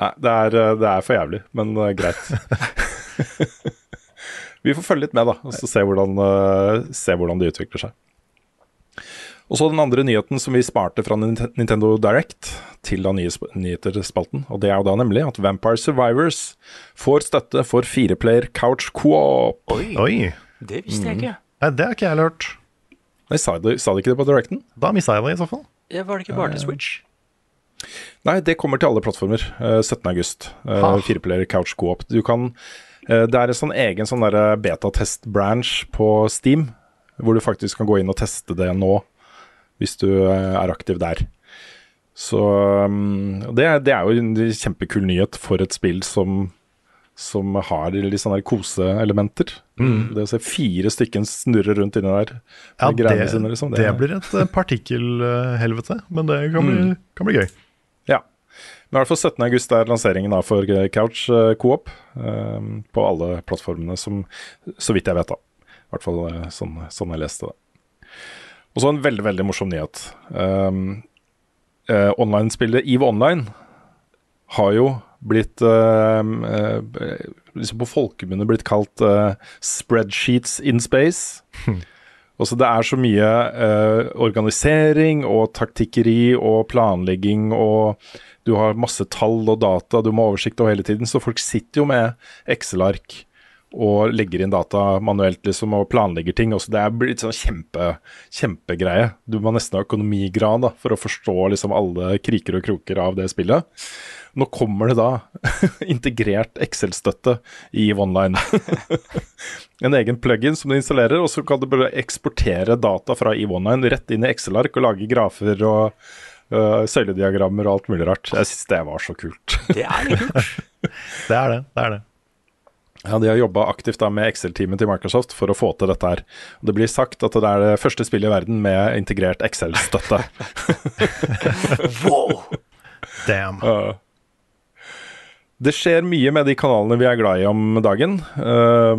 Nei, det er, eh, det er for jævlig, men uh, greit. Vi får følge litt med, da, og så se hvordan, uh, se hvordan det utvikler seg. Og så den andre nyheten som vi sparte fra Nintendo Direct til da nye nyheter-spalten. Og det er jo da nemlig at Vampire Survivors får støtte for fireplayer couch co-op. Oi, Oi. det visste jeg ikke. Nei, det har ikke jeg hørt. Nei, sa de, sa de ikke det på Directen? Da mista jeg det i så fall. Ja, var det ikke bare til Switch? Nei, det kommer til alle plattformer eh, 17.8. Uh, Ha. Fireplayer couch co-op. Du kan eh, Det er en sånn egen sånn betatest-branch på Steam, hvor du faktisk kan gå inn og teste det nå, hvis du eh, er aktiv der. Så um, det, er- det er jo en kjempekul nyhet for et spill som som har litt sånne koseelementer. Mm. Det å se fire stykken snurre rundt inni der Ja, det, sine, liksom. det blir et eh, partikkelhelvete, men det kan bli, kan bli gøy. Ja. Men i hvert fall 17. august er lanseringen for eh, Couch eh, Coop um, på alle plattformene, som, så vidt jeg vet, da. I hvert fall sånn, sånn jeg leste det. Og så en veldig, veldig morsom nyhet. Um, uh, Online-spillet EVE Online har jo blitt eh, liksom på folkemunne blitt kalt uh, spreadsheets in space. Også det er så mye eh, organisering og taktikkeri og planlegging og du har masse tall og data du må ha oversikt over hele tiden, så folk sitter jo med Excel-ark og legger inn data manuelt liksom, og planlegger ting. Også det er blitt sånn kjempe, kjempegreie. Du må nesten ha økonomigrad da, for å forstå liksom, alle kriker og kroker av det spillet. Nå kommer det da integrert Excel-støtte i OneLine. En egen plugin som du installerer, og så kan du bare eksportere data fra i OneLine rett inn i Excel-ark og lage grafer og uh, søylediagrammer og alt mulig rart. Jeg syns det var så kult. Det er kult. Det er det. det, er det. Ja, De har jobba aktivt da med Excel-teamet til Microsoft for å få til dette her. Og Det blir sagt at det er det første spillet i verden med integrert Excel-støtte. Wow! Damn. Ja. Det skjer mye med de kanalene vi er glad i om dagen. Uh,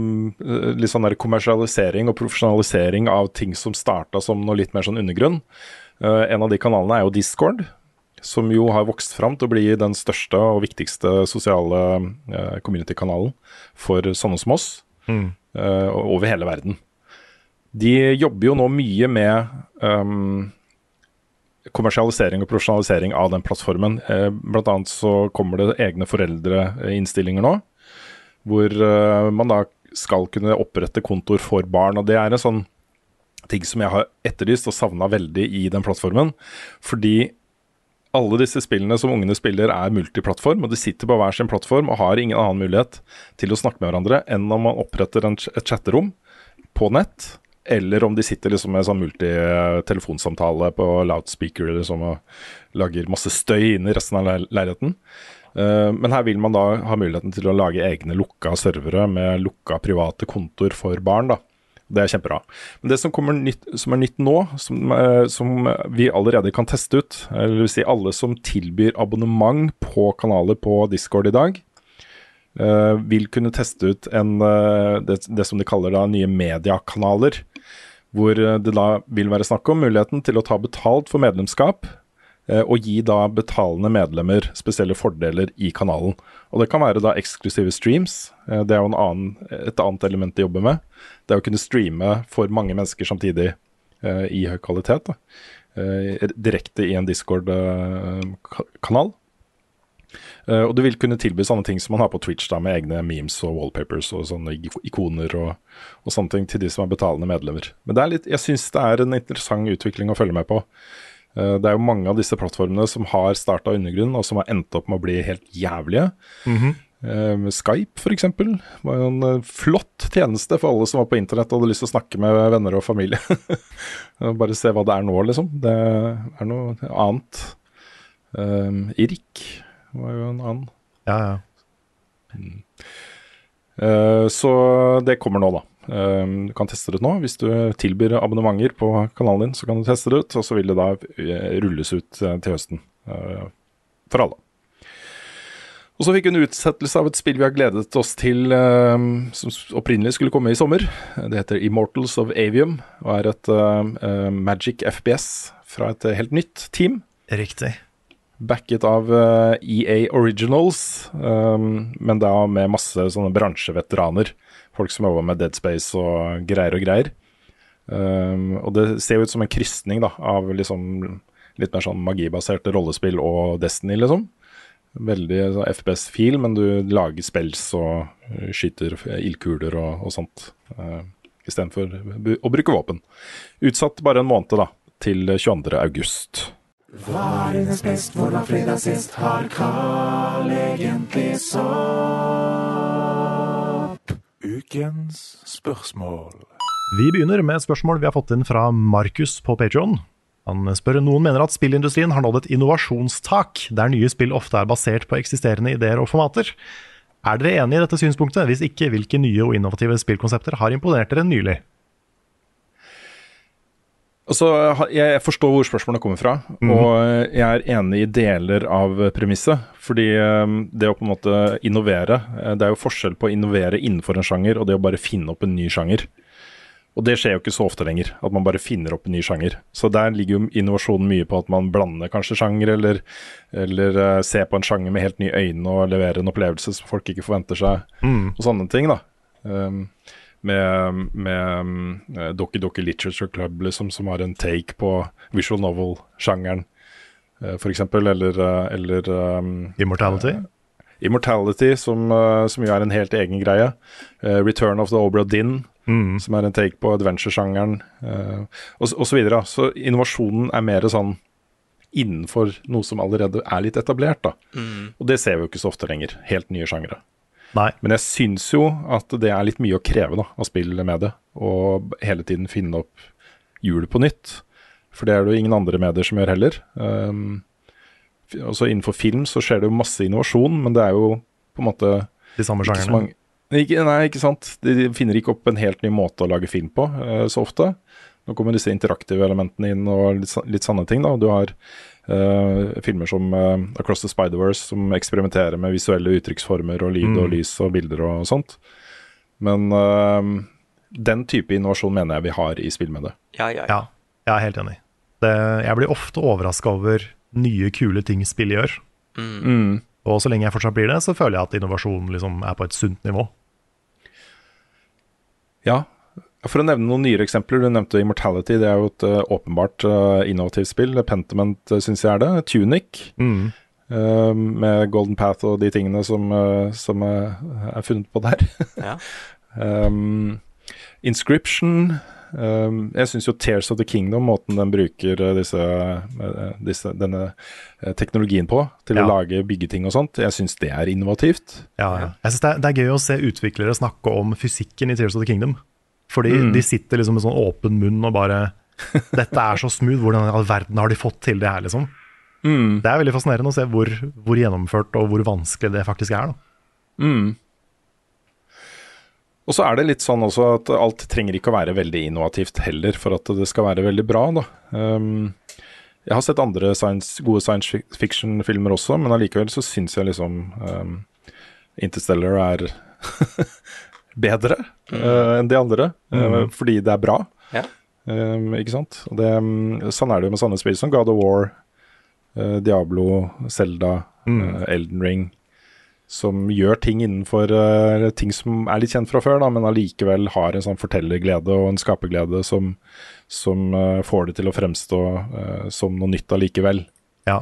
litt sånn der kommersialisering og profesjonalisering av ting som starta som noe litt mer sånn undergrunn. Uh, en av de kanalene er jo Discord, som jo har vokst fram til å bli den største og viktigste sosiale uh, community-kanalen for sånne som oss Mm. uh, over hele verden. De jobber jo nå mye med um, kommersialisering og profesjonalisering av den plattformen. Eh, blant annet så kommer det egne foreldreinnstillinger nå, hvor eh, man da skal kunne opprette kontoer for barn. og Det er en sånn ting som jeg har etterlyst og savna veldig i den plattformen. Fordi alle disse spillene som ungene spiller, er multiplattform, og de sitter på hver sin plattform og har ingen annen mulighet til å snakke med hverandre enn om man oppretter et chatterom på nett, eller om de sitter liksom med sånn multitelefonsamtale på loudspeaker liksom, og lager masse støy inn i resten av leil- leiligheten. Uh, men her vil man da ha muligheten til å lage egne lukka servere med lukka private kontor for barn. da. Det er kjempebra. Men det som, nytt, som er nytt nå, som, uh, som vi allerede kan teste ut, eller vil si alle som tilbyr abonnement på kanaler på Discord i dag, eh, vil kunne teste ut en, uh, det, det som de kaller da nye mediekanaler. Hvor eh, det da vil være snakk om muligheten til å ta betalt for medlemskap, og gi da betalende medlemmer spesielle fordeler i kanalen. Og Det kan være da eksklusive streams. Det er jo en annen, et annet element de jobber med. Det er å kunne streame for mange mennesker samtidig i høy kvalitet. Da. Direkte i en Discord-kanal. Eh, og du vil kunne tilby sånne ting som man har på Twitch, da, med egne memes og wallpapers og sånne ikoner og, og sånne ting til de som er betalende medlemmer. Men det er litt, jeg syns det er en interessant utvikling å følge med på. Eh, det er jo mange av disse plattformene som har starta undergrunnen, og som har endt opp med å bli helt jævlige. Mm -hmm. Skype f.eks. var jo en flott tjeneste for alle som var på internett og hadde lyst til å snakke med venner og familie. Bare se hva det er nå, liksom. Det er noe annet. Um, Irk var jo en annen. Ja, ja. Eh, så det kommer nå, da. Eh, du kan teste det ut nå. Hvis du tilbyr abonnementer på kanalen din, så kan du teste det ut. Og så vil det da eh, rulles ut til høsten uh, for alle. Og så fikk vi en utsettelse av et spill vi har gledet oss til, som opprinnelig skulle komme i sommer. Det heter Immortals of Avium, og er et Magic FPS fra et helt nytt team. Riktig. Backet av eh, EA Originals, um, men da med masse sånne bransjeveteraner. Folk som jobber med Dead Space og greier og greier. Um, og det ser jo ut som en krysning da, av liksom litt mer sånn magibaserte rollespill og Destiny, liksom. Veldig sånn FPS-feel, men du lager spells og eh, skyter ildkuler og, og sånt. Uh, Istedenfor bu- å bruke våpen. Utsatt bare en måned, da, til 22. august. Var hennes best, hvordan fredag sist? Har Carl egentlig sopp? Ukens spørsmål. Vi begynner med et spørsmål vi har fått inn fra Markus på Patreon. Han spør noen mener at spillindustrien har nådd et innovasjonstak, der nye spill ofte er basert på eksisterende ideer og formater. Er dere enig i dette synspunktet? Hvis ikke, hvilke nye og innovative spillkonsepter har imponert dere nylig? Altså, jeg forstår hvor spørsmålene kommer fra, og jeg er enig i deler av premisset. Fordi eh, det å på en måte innovere eh, Det er jo forskjell på å innovere innenfor en sjanger og det å bare finne opp en ny sjanger. Og det skjer jo ikke så ofte lenger, at man bare finner opp en ny sjanger. Så der ligger jo innovasjonen mye på at man blander kanskje sjanger, eller, eller eh, ser på en sjanger med helt nye øyne og leverer en opplevelse som folk ikke forventer seg, Mm. og sånne ting, da. Um, med, med um, eh, Doki Doki Literature Club, liksom, som har en take på visual novel-sjangeren, uh, f.eks., eller, eh, eller um, Immortality? Immortality, som, eh, som jo er en helt egen greie. Eh, Return of the Obra Dinn, Mm. som er en take på adventure-sjangeren, uh, og, så. Så innovasjonen er mer sånn innenfor noe som allerede er litt etablert, da. Mm. Og det ser vi jo ikke så ofte lenger. Helt nye sjangere. Nei. Men jeg syns jo at det er litt mye å kreve da, av spill med det. Og hele tiden finne opp hjulet på nytt. For det er det jo ingen andre medier som gjør heller. Um, også innenfor film så skjer det jo masse innovasjon, men det er jo på en måte De samme ikke sjangerne? mange- Ikke, nei, ikke sant. De finner ikke opp en helt ny måte å lage film på uh, så ofte. Nå kommer disse interaktive elementene inn og litt, litt sanne ting. da. Du har filmer som eh, Across the Spider-Verse som eksperimenterer med visuelle uttrykksformer og lyd og Mm. lys og bilder og sånt. Men eh, den type innovasjon mener jeg vi har i spillmediet. Ja, ja, Ja, jeg er helt enig. Det, jeg blir ofte overraska over nye, kule ting spill gjør. Mm. Og så lenge jeg fortsatt blir det, så føler jeg at innovasjonen liksom er på et sunt nivå. Ja. For å nevne noen nyere eksempler, du nevnte Immortality. Det er jo et uh, åpenbart uh, innovativt spill. Pentiment uh, syns jeg er det. Tunic. Mm. Uh, med Golden Path og de tingene som, eh, som eh, er funnet på der. Ja. um, Inscription Um, jeg syns jo Tears of the Kingdom, måten den bruker eh, disse, eh, disse, denne eh, teknologien på til Ja. å lage byggeting og sånt, jeg syns det er innovativt. Ja, ja. Jeg synes det, det er gøy å se utviklere snakke om fysikken i Tears of the Kingdom. Fordi Mm. de sitter liksom med sånn åpen munn og bare Dette er så smooth, hvordan i all verden har de fått til det her, liksom? Mm. Det er veldig fascinerende å se hvor, hvor gjennomført og hvor vanskelig det faktisk er. Da. Mm. Og så er det litt sånn også at alt trenger ikke å være veldig innovativt heller for at det skal være veldig bra, da. Um, jeg har sett andre science, gode science fiction-filmer også, men allikevel så syns jeg liksom um, Interstellar er bedre uh, enn de andre, uh, fordi det er bra. Ja. Um, ikke sant? Det, um, sånn er det jo med sånne spill som God of War, uh, Diablo, Zelda, uh, Elden Ring som gjør ting innenfor ting som er litt kjent fra før, da, men allikevel har en sånn fortellerglede og en skaperglede som, som får det til å fremstå som noe nytt allikevel. Ja.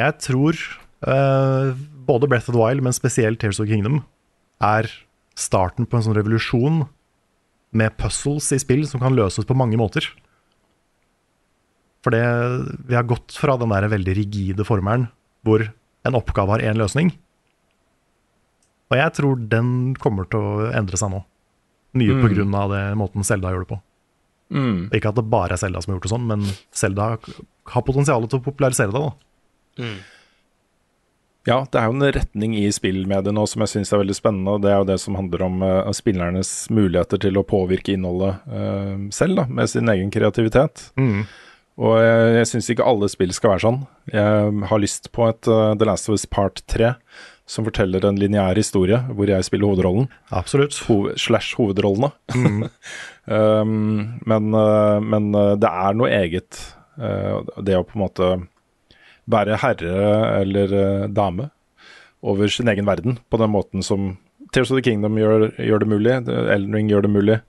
Jeg tror både Breath of the Wild, men spesielt Tears of Kingdom, er starten på en sånn revolusjon med puzzles i spill som kan løses på mange måter. For det, vi har gått fra den der veldig rigide formelen hvor en oppgave har én løsning. Og jeg tror den kommer til å endre seg nå. Mye Mm. på grunn av det måten Selda gjør det på. Mm. Ikke at det bare er Selda som har gjort det sånn, men Selda har potensial til å popularisere det. da. Ja, det er jo en retning i spillmediet nå som jeg syns er veldig spennende. og Det er jo det som handler om uh, spillernes muligheter til å påvirke innholdet uh, selv, da, med sin egen kreativitet. Og jeg, jeg syns ikke alle spill skal være sånn. Jeg har lyst på et uh, The Last of Us Part 3 som forteller en lineær historie hvor jeg spiller hovedrollen. Absolutt. Ho slash hovedrollene. Mm. um, men, men det er noe eget, det å på en måte være herre eller eh, dame over sin egen verden på den måten som Tears of the Kingdom gjør, gjør det mulig, Elden Ring gjør det mulig.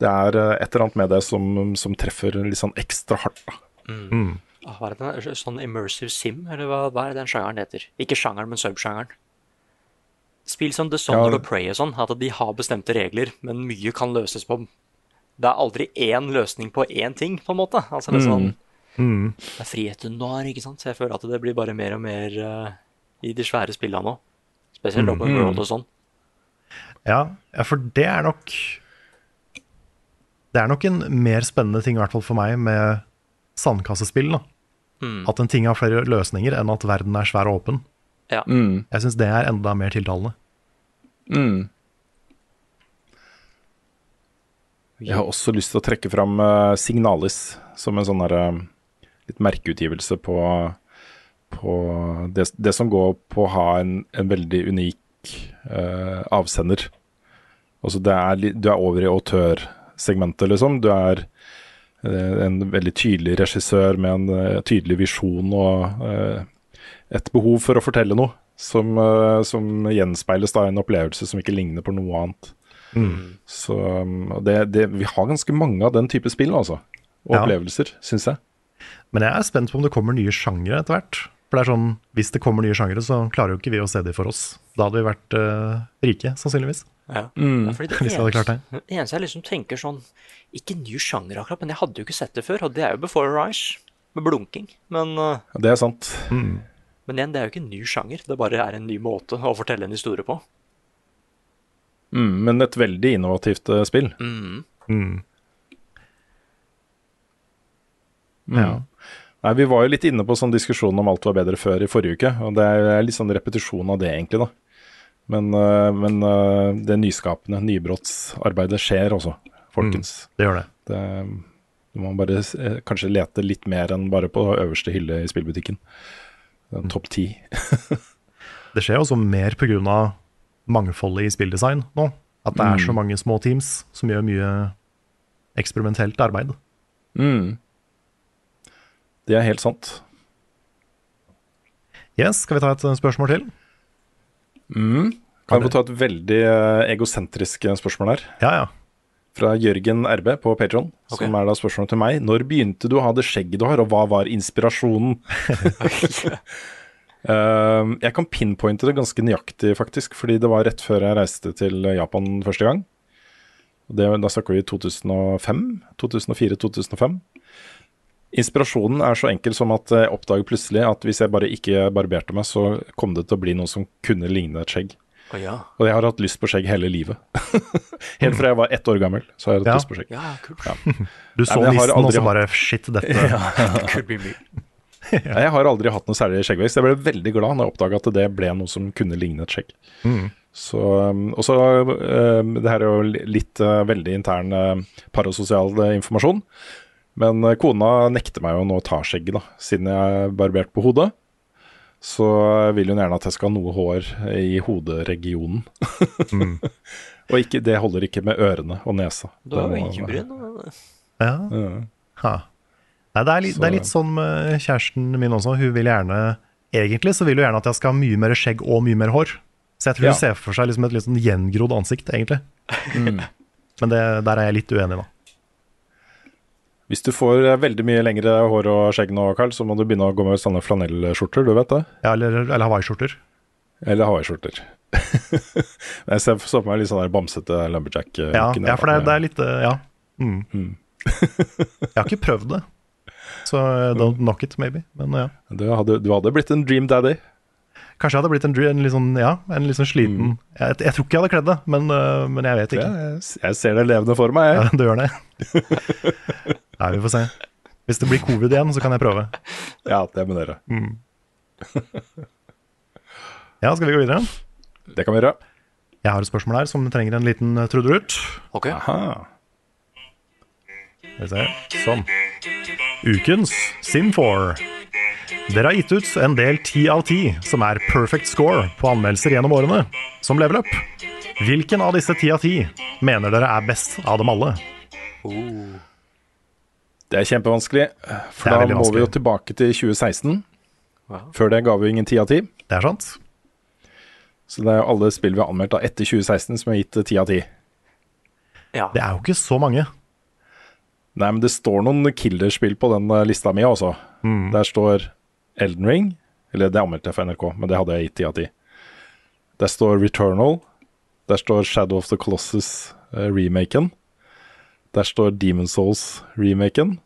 Det er eh, et eller annet med det som, som treffer litt sånn ekstra hardt. Da. Mm. Ah, Hva er det sånn immersive sim, eller hva, hva er det den sjangeren heter? Ikke sjangeren, men subsjangeren. Spill som The Son Ja. of the Prey og sånn, at de har bestemte regler, men mye kan løses på Det er aldri én løsning på én ting, på en måte. Altså det er sånn Mm. Det er friheten du har, ikke sant. Så jeg føler at det blir bare mer og mer uh, i de svære spillene nå. Spesielt Mm. Open World og sånn. Ja, ja, for det er nok Det er nok en mer spennende ting, i hvert fall for meg, med sandkassespill. da. Mm. At en ting har flere løsninger enn at verden er svær og åpen. Ja. Mm. Jeg syns det er enda mer tiltalende. Mm. Jeg har også lyst til å trekke fram eh, Signalis som en sånn derre eh, litt merkeutgivelse på, på det, det som går på å ha en, en veldig unik uh, avsender. Altså det er, du er over i autørsegmentet, liksom. Du er eh, en veldig tydelig regissør med en eh, tydelig visjon og et behov for å fortelle noe som, som gjenspeiles da i en opplevelse som ikke ligner på noe annet. Mm. Så um, det, det, vi har ganske mange av den type spill, altså. Og Ja. opplevelser, syns jeg. Men jeg er spent på om det kommer nye sjangere etter hvert. For det er sånn, Hvis det kommer nye sjangere, så klarer jo ikke vi å se de for oss. Da hadde vi vært uh, rike, sannsynligvis. Ja. Mm. Ja, fordi det Hvis eneste, det eneste jeg liksom tenker sånn Ikke ny sjanger akkurat, men jeg hadde jo ikke sett det før. Og det er jo Before Rise, med blunking. Men, uh, Det er sant. Mm. men igjen, det er jo ikke en ny sjanger. Det bare er en ny måte å fortelle en historie på. Mm, men et veldig innovativt uh, spill. Mm. Mm. Mm. Ja. Nei, Vi var jo litt inne på sånn diskusjon om alt var bedre før i forrige uke. Og det er litt sånn repetisjon av det, egentlig. da. Men, eh, men eh, det nyskapende, nybrottsarbeidet skjer også, folkens. Det gjør det. Det, du må bare eh, kanskje lete litt mer enn bare på øverste hylle i spillbutikken. Mm. Topp ti. Det skjer også mer pga. mangfoldet i spilldesign nå. At det er så Mm. mange små teams som gjør mye eksperimentelt arbeid. Mm. Det er helt sant. Yes, Skal vi ta et eh, spørsmål til? Mm. Kan jeg få ta et veldig eh, egosentrisk eh, spørsmål her? Ja, ja. Fra Jørgen RB på Patron, okay. som er da spørsmålet til meg. Når begynte du å ha det skjegget du har, og hva var inspirasjonen? Uh, jeg kan pinpointe det ganske nøyaktig, faktisk, fordi det var rett før jeg reiste til Japan første gang. Det, da snakker vi 2005? 2004-2005. Inspirasjonen er så enkel som at jeg oppdager plutselig at hvis jeg bare ikke barberte meg, så kom det til å bli noe som kunne ligne et skjegg. Oh, ja. Og jeg har hatt lyst på skjegg hele livet. Helt fra jeg var ett år gammel, så har jeg hatt Ja. lyst på skjegg. Ja, cool. Ja. Du så Nei, men jeg og så bare Shit, dette Could be me. Jeg har aldri hatt noe særlig skjeggvekst. Jeg ble veldig glad når jeg oppdaga at det ble noe som kunne ligne et skjegg. Mm. Så, um, og så um, Det her er jo litt uh, veldig intern uh, parasosial uh, informasjon. Men uh, kona nekter meg jo nå å ta skjegget, da, siden jeg er barbert på hodet. Så vil hun gjerne at jeg skal ha noe hår i hoderegionen. Mm. og ikke, det holder ikke med ørene og nesa. Du har jo da. Ja. Ja. Ha. Nei, det, er litt, Så- det er litt sånn med kjæresten min også. Hun vil gjerne Egentlig så vil hun gjerne at jeg skal ha mye mer skjegg og mye mer hår. Så jeg tror Ja. hun ser for seg liksom et litt sånn gjengrodd ansikt, egentlig. Mm. Men det, der er jeg litt uenig, da. Hvis du får uh, veldig mye lengre hår og skjegg nå, Carl, så må du begynne å gå med sånne flanellskjorter, du vet det? Ja, eller, eller hawaiiskjorter. Eller hawaiiskjorter. jeg ser så på meg litt sånn der bamsete lumberjack. eh, Ja, ja, for det, det er litt eh, Ja. Mm. Mm. jeg har ikke prøvd det. Så eh, don't knock it, maybe. Men ja. du, hadde, du hadde blitt en dream daddy. Kanskje jeg hadde blitt en, en litt sånn, ja, en litt sånn sliten jeg, jeg tror ikke jeg hadde kledd det, men, uh, men jeg vet Ja, ikke. jeg, jeg ser det levende for meg. Ja, du gjør det. Nei, vi får se. Hvis det blir covid igjen, så kan jeg prøve. Ja, det må dere. Mm. Ja, skal vi gå videre? Det kan vi gjøre. Jeg har et spørsmål her som trenger en liten uh, trudelutt. Ok. Aha. Skal vi se. Sånn. Ukens Sim4. Dere har gitt ut en del 10 av 10 som er perfect score på anmeldelser gjennom årene, som level up. Hvilken av disse 10 av 10 mener dere er best av dem alle? Det er kjempevanskelig, for er da må må vi jo tilbake til 2016. Wow. Før det ga vi ingen 10 av 10. Det er sant? Så det er jo alle spill vi har anmeldt da etter 2016 som har gitt 10 av 10. Ja. Det er jo ikke så mange. Nei, men det står noen killerspill på den eh, lista mi også. Mm. Der står Elden Ring, eller det anmeldte jeg for NRK, men det hadde jeg gitt 10 av 10. Der står Returnal. Der står Shadow of the Colossus-remaken. Der står Demon Souls-remaken.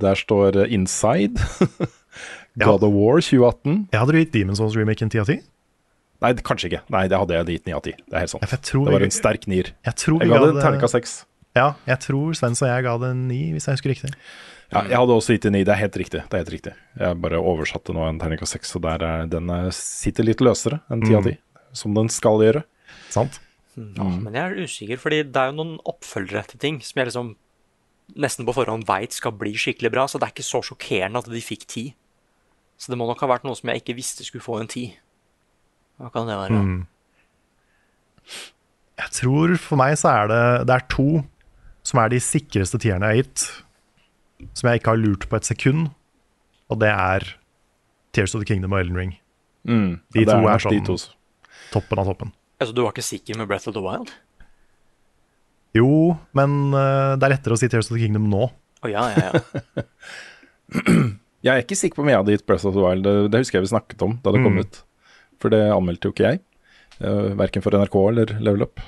Der står eh, Inside. God of War 2018. Jeg hadde du gitt Demon's Souls-remaken 10 av 10? Nei, kanskje ikke. Nei, det hadde jeg gitt 9 av 10. Det er helt sant. Ja, Det var en sterk nier. Jeg tror Jeg ga det det- terningkast 6. Ja, jeg tror Svens og jeg ga det en 9, hvis jeg husker riktig. Ja, jeg hadde også gitt en 9. Det er helt riktig. Det er helt riktig. Jeg bare oversatte nå en terningkast 6, så der er, den er, sitter litt løsere enn 10 av 10. Som den skal gjøre. Sant? Ja, men jeg er usikker, fordi det er jo noen oppfølgere til ting som jeg liksom nesten på forhånd veit skal bli skikkelig bra, så det er ikke så sjokkerende at de fikk ti. Så det må nok ha vært noe som jeg ikke visste skulle få en ti. Hva kan det være? Mm. Jeg tror for meg så er det Det er to som er de sikreste tierne jeg har gitt, som jeg ikke har lurt på et sekund, og det er Tears of the Kingdom og Elden Ring. Mm. De Ja, to er er de sånn to. toppen av toppen. Altså, du var ikke sikker med Breath of the Wild? Jo, men uh, det er lettere å si Tears of the Kingdom nå. Å ja, ja, ja. Jeg er ikke sikker på om jeg hadde gitt Breath of the Wild. Det, det husker jeg vi snakket om da det kom Mm. ut. For det anmeldte jo ikke jeg. Uh, verken for NRK eller Level Up.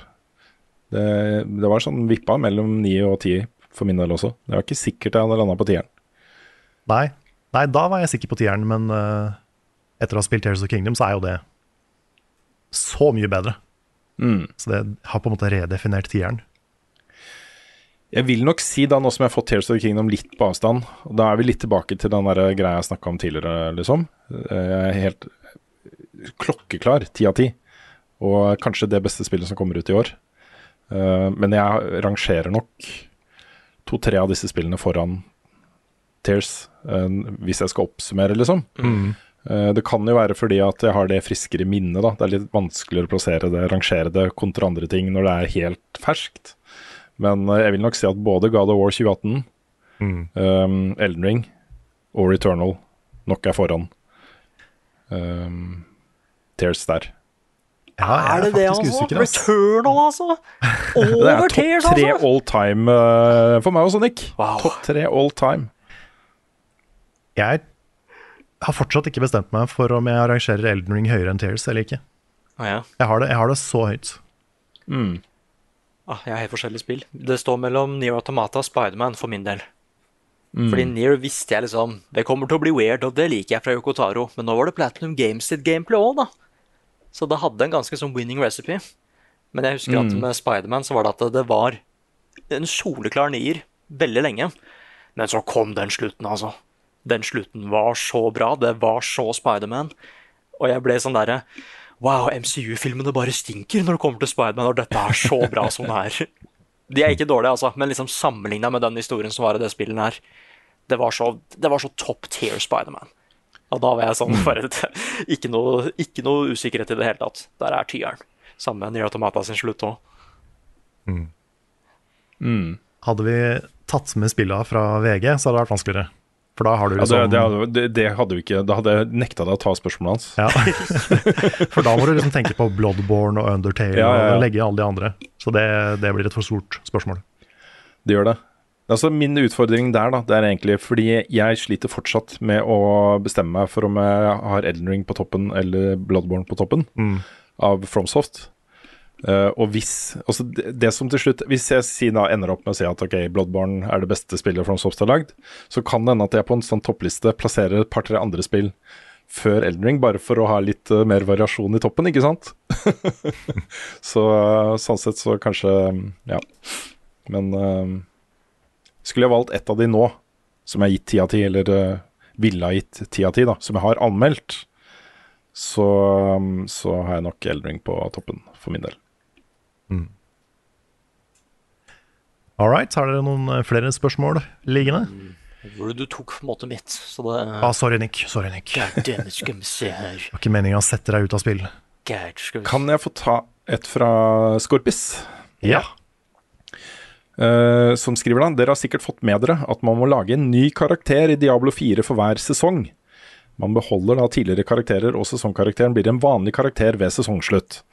Det, det var sånn vippa mellom 9 og 10 for min del også. Det var ikke sikkert jeg hadde landa på tieren. Nei. Nei, da var jeg sikker på tieren, men uh, etter å ha spilt Tears of Kingdom, så er jo det så mye bedre. Mm. Så det har på en måte redefinert tieren. Jeg vil nok si da, nå som jeg har fått Tears of Kingdom litt på avstand, da er vi litt tilbake til den der greia jeg snakka om tidligere, liksom. Eh, Jeg er helt klokkeklar, ti av ti. Og kanskje det beste spillet som kommer ut i år. Eh, Men jeg rangerer nok to-tre av disse spillene foran Tears, eh, hvis jeg skal oppsummere, liksom. Mm. Eh, Det kan jo være fordi at jeg har det friskere minnet. da. Det er litt vanskeligere å plassere det, rangere det kontra andre ting når det er helt ferskt. Men eh, jeg vil nok si at både God of War 2018, Mm. um, Elden Ring og Returnal nok er foran um, Tears der. Ja, jeg er det det, altså? usikker, ass. Returnal, altså? Det Over er topp Tears, tre altså? all time uh, for meg også, Nick. Wow. Topp tre all time. Jeg har fortsatt ikke bestemt meg for om jeg arrangerer Elden Ring høyere enn Tears eller ikke. Ah, ja. Jeg har det, jeg har det så høyt. Mm. ah, Jeg har helt forskjellige spill. Det står mellom Near Automata og Spiderman for min del. Mm. Fordi Near visste jeg liksom Det kommer til å bli weird, og det liker jeg fra Yoko Taro. Men nå var det Platinum Games sitt gameplay òg, da. Så det hadde en ganske sånn winning recipe. Men jeg husker at Mm. med Spiderman så var det at det var en soleklar nier veldig lenge. Men så kom den slutten, altså. Den slutten var så bra. Det var så Spiderman. Og jeg ble sånn derre Wow, MCU-filmene bare stinker når det kommer til Spiderman, og dette er så bra som det er. De er ikke dårlige, altså, men liksom sammenligna med den historien som var i det spillet her, det var så, det var så top tier Spiderman. Og da var jeg sånn bare ikke noe, ikke noe usikkerhet i det hele tatt. Der er tieren. Samme med Nier Automata sin slutt òg. Hadde vi tatt med spillene fra VG, så hadde det vært vanskeligere. For da har du Ja, liksom det, det, hadde, det, det hadde vi ikke Da hadde jeg nekta deg å ta spørsmålet hans. Ja. For da må du liksom tenke på Bloodborne og Undertale Ja, ja, ja. og legge alle de andre. Så det, det blir et for stort spørsmål. Det gjør det. Altså Min utfordring der da, det er egentlig fordi jeg sliter fortsatt med å bestemme meg for om jeg har Elden Ring på toppen eller Bloodborne på toppen Mm. av FromSoft. Uh, og hvis altså det, det som til slutt Hvis jeg sier da ender opp med å si at ok, Bloodborne er det beste spillet FromSoft har lagd, så kan det hende at jeg på en sånn toppliste plasserer et par-tre andre spill før Elden Ring, bare for å ha litt uh, mer variasjon i toppen, ikke sant? så uh, sånn sett så kanskje Ja. Men skulle jeg valgt ett av de nå, som jeg har gitt ti av ti, eller uh, ville ha gitt ti av ti, da, som jeg har anmeldt, så, um, så har jeg nok Eldring på toppen, for min del. All right, har dere noen eh, flere spørsmål liggende? Hvor du tok på en måte mitt. Så det Ah, sorry, Nick. Sorry, Nick. God skal vi se her. Det var ikke meninga å sette deg ut av spill. God, skal vi Kan jeg få ta et fra Skorpis? Ja. Eh, som skriver da Dere har sikkert fått med dere at man må lage en ny karakter i Diablo 4 for hver sesong. Man beholder da tidligere karakterer, og sesongkarakteren blir en vanlig karakter ved sesongslutt.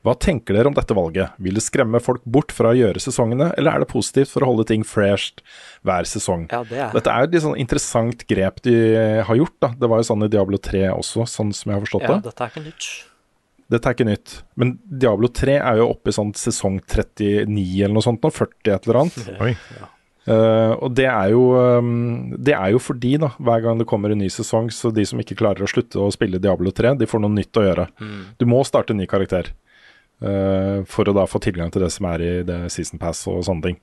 Hva tenker dere om dette valget? Vil det skremme folk bort fra å gjøre sesongene, eller er det positivt for å holde ting fresht hver sesong? Ja, det er Dette er et litt sånn interessant grep de har gjort. da Det var jo sånn i Diablo 3 også, sånn som jeg har forstått Ja, det. dette er ikke nytt. Dette er ikke nytt. Men Diablo 3 er jo oppe i sånn sesong 39 eller noe sånt nå, 40 et eller annet. Oi. Eh, og det er jo um, Det er jo fordi, da, hver gang det kommer en ny sesong, så de som ikke klarer å slutte å spille Diablo 3, de får noe nytt å gjøre. Du må starte en ny karakter uh, for å da få tilgang til det som er i det season pass og sånne ting.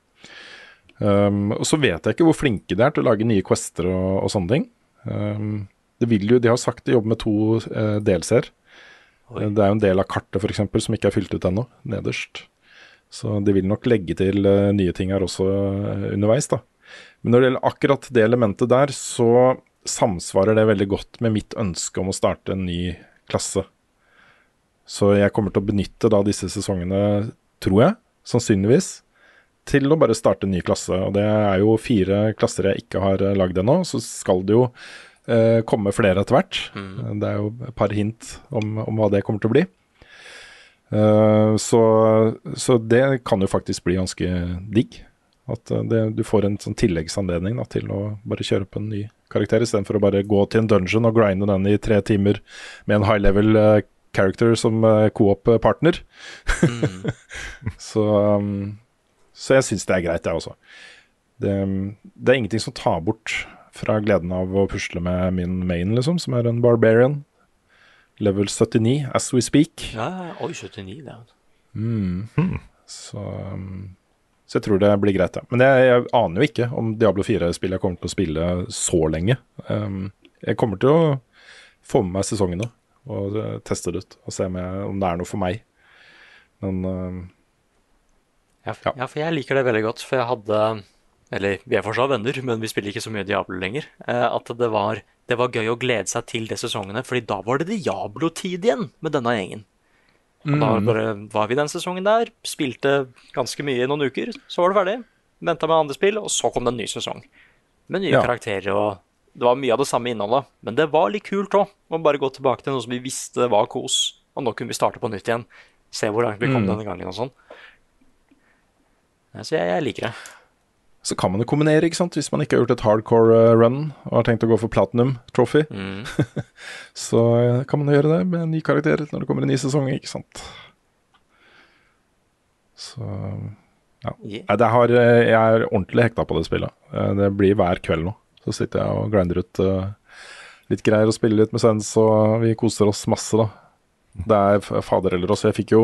Um, og så vet jeg ikke hvor flinke de er til å lage nye quester og, og sånne ting. Um, det vil jo, De har sagt de jobber med to uh, delseer. Det er jo en del av kartet eksempel, som ikke er fylt ut ennå, nederst. Så de vil nok legge til eh, nye ting her også eh, underveis, da. Men når det gjelder akkurat det elementet der, så samsvarer det veldig godt med mitt ønske om å starte en ny klasse. Så jeg kommer til å benytte da disse sesongene, tror jeg, sannsynligvis, til å bare starte en ny klasse. Og det er jo fire klasser jeg ikke har eh, lagd ennå. Så skal det jo eh, komme flere etter hvert. Det er jo et par hint om, om hva det kommer til å bli. Uh, så, så det kan jo faktisk bli ganske digg. At eh, det, du får en sånn tilleggsanledning da, til å bare kjøre på en ny karakter, istedenfor å bare gå til en dungeon og grinde den i tre timer med en high level uh, character som uh, co-op-partner. så, um, så jeg syns det er greit, jeg også. Det, det er ingenting som tar bort fra gleden av å pusle med min main, liksom, som er en barbarian. Level 79 as we speak. Ja, oi, 79, det er Mm. Så, um, så jeg tror det blir greit, ja. Men jeg, jeg aner jo ikke om Diablo 4-spillet jeg kommer til å spille så lenge. Um, jeg kommer til å få med meg sesongen nå og uh, teste det ut. Og se om, jeg, om det er noe for meg. Men um, Ja, ja, for jeg liker det veldig godt. For jeg hadde Eller vi er fortsatt venner, men vi spiller ikke så mye Diablo lenger. Eh, at det var, det var gøy å glede seg til de sesongene, Fordi da var det Diablo-tid igjen med denne gjengen. Og da Mm. bare var vi den sesongen der, spilte ganske mye i noen uker, så var det ferdig. Venta med andre spill, og så kom det en ny sesong. Med nye Ja. karakterer og Det var mye av det samme innholdet, men det var litt kult òg. Å bare gå tilbake til noe som vi visste var kos, og nå kunne vi starte på nytt igjen. Se hvor langt vi kom Mm. denne gangen og sånn. Så jeg, jeg liker det. Så kan man jo kombinere, ikke sant. Hvis man ikke har gjort et hardcore uh, run og har tenkt å gå for platinum trophy, Mm. så uh, kan man gjøre det med en ny karakter når det kommer en ny sesong, ikke sant. Så Ja. Yeah. det har, eh, jeg er ordentlig hekta på det spillet. Eh, Det blir hver kveld nå. Så sitter jeg og grinder ut eh, litt greier og spiller litt med Sens, og vi koser oss masse, da. Det er fader eller også. Jeg fikk jo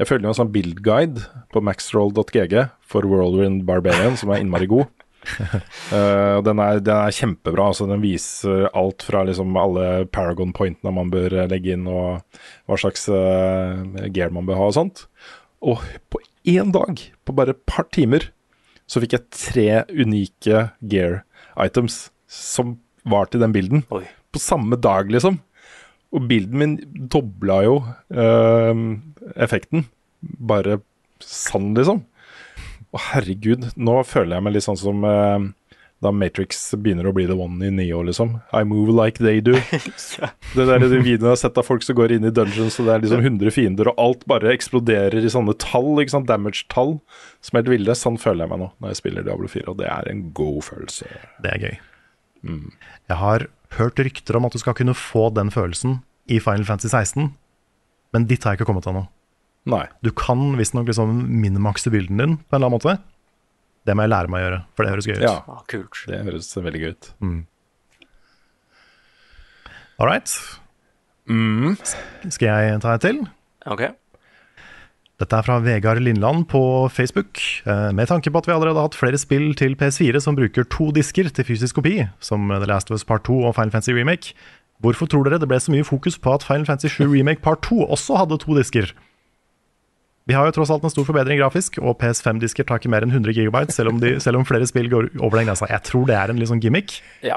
Jeg følger jo en sånn build-guide på maxroll.gg for Whirlwind Barbarian, som er innmari god. uh, den, er, den er kjempebra. altså Den viser alt fra liksom alle Paragon-pointene man bør eh, legge inn, og hva slags uh, gear man bør ha og sånt. Og på én dag, på bare et par timer, så fikk jeg tre unike gear items som var til den bilden. På samme dag, liksom. Og bilden min dobla jo eh, effekten. Bare sann, liksom. Å, herregud. Nå føler jeg meg litt sånn som eh, da Matrix begynner å bli the one i Neo, liksom. I move like they do. Det der de videoene jeg har sett av folk som går inn i dungeons, og det er liksom 100 fiender, og alt bare eksploderer i sånne tall, ikke sant, damage-tall, som er helt ville. Sånn føler jeg meg nå når jeg spiller Diablo 4, og det er en god følelse. Det er gøy. Jeg har hørt rykter om at du skal kunne få den følelsen i Final Fantasy 16, men dit har jeg ikke kommet ennå. Nei. Du kan visstnok liksom minimakse bilden din på en eller annen måte. Det må jeg lære meg å gjøre, for det høres gøy ut. Ja, Ah, kult. det høres veldig gøy ut. Mm. All right. Mm. Skal jeg ta et til? Ok. Dette er fra Vegard Lindland på Facebook. Eh, Med tanke på at vi allerede har hatt flere spill til PS4 som bruker to disker til fysisk kopi, som The Last of Us Part 2 og Final Fantasy Remake, hvorfor tror dere det ble så mye fokus på at Final Fantasy 7 Remake Part 2 også hadde to disker? Vi har jo tross alt en stor forbedring grafisk, og PS5-disker tar ikke mer enn 100 GB, selv, selv om flere spill går over den grensa. Jeg tror det er en litt sånn gimmick. Ja.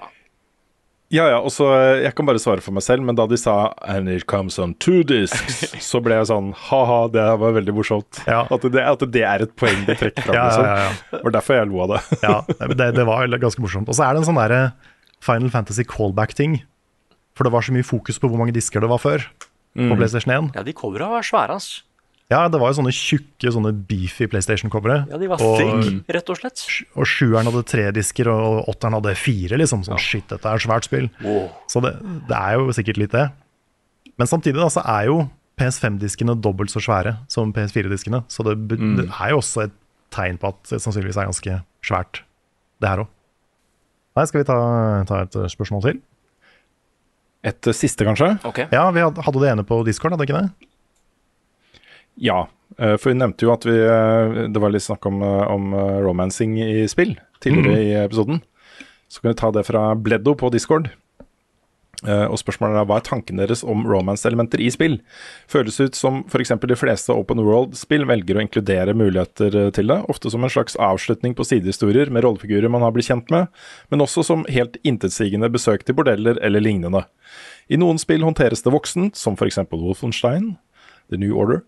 Ja, ja, og så Jeg kan bare svare for meg selv, men da de sa 'and it comes on two discs', så ble jeg sånn ha-ha, det var veldig morsomt. At, det, at det er et poeng de trekker fram. Ja, ja, liksom. ja, ja. Det var derfor jeg lo av det. Ja, det, det var ganske morsomt. Og så er det en sånn derre Final Fantasy callback-ting. For det var så mye fokus på hvor mange disker det var før på Mm. PlayStation 1. Ja, de covera var svære, ass. Ja, det var jo sånne tjukke, sånne beefy PlayStation-covere. Ja, de var og, thick, rett og slett. og sjueren hadde tre disker, og åtteren hadde fire. liksom Sånn shit, dette er svært spill. Wow. Så det, det er jo sikkert litt det. Men samtidig da, så er jo PS5-diskene dobbelt så svære som PS4-diskene. Så det, Mm. det er jo også et tegn på at det sannsynligvis er ganske svært, det her òg. Nei, skal vi ta, ta et eh, spørsmål til? Et eh, siste, kanskje? Ja, vi hadde, hadde det ene på Discord, hadde ikke det? Ja, eh, for vi nevnte jo at vi eh, Det var litt snakk om, eh, om romancing i spill tidligere mm. i episoden. Så kan vi ta det fra Bleddo på Discord. Og spørsmålet er hva er tanken deres om romance-elementer i spill? Føles ut som f.eks. de fleste open world-spill velger å inkludere muligheter til det, ofte som en slags avslutning på sidehistorier med rollefigurer man har blitt kjent med, men også som helt intetsigende besøk til bordeller eller lignende. I noen spill håndteres det voksent, som f.eks. Wolfenstein, The New Order,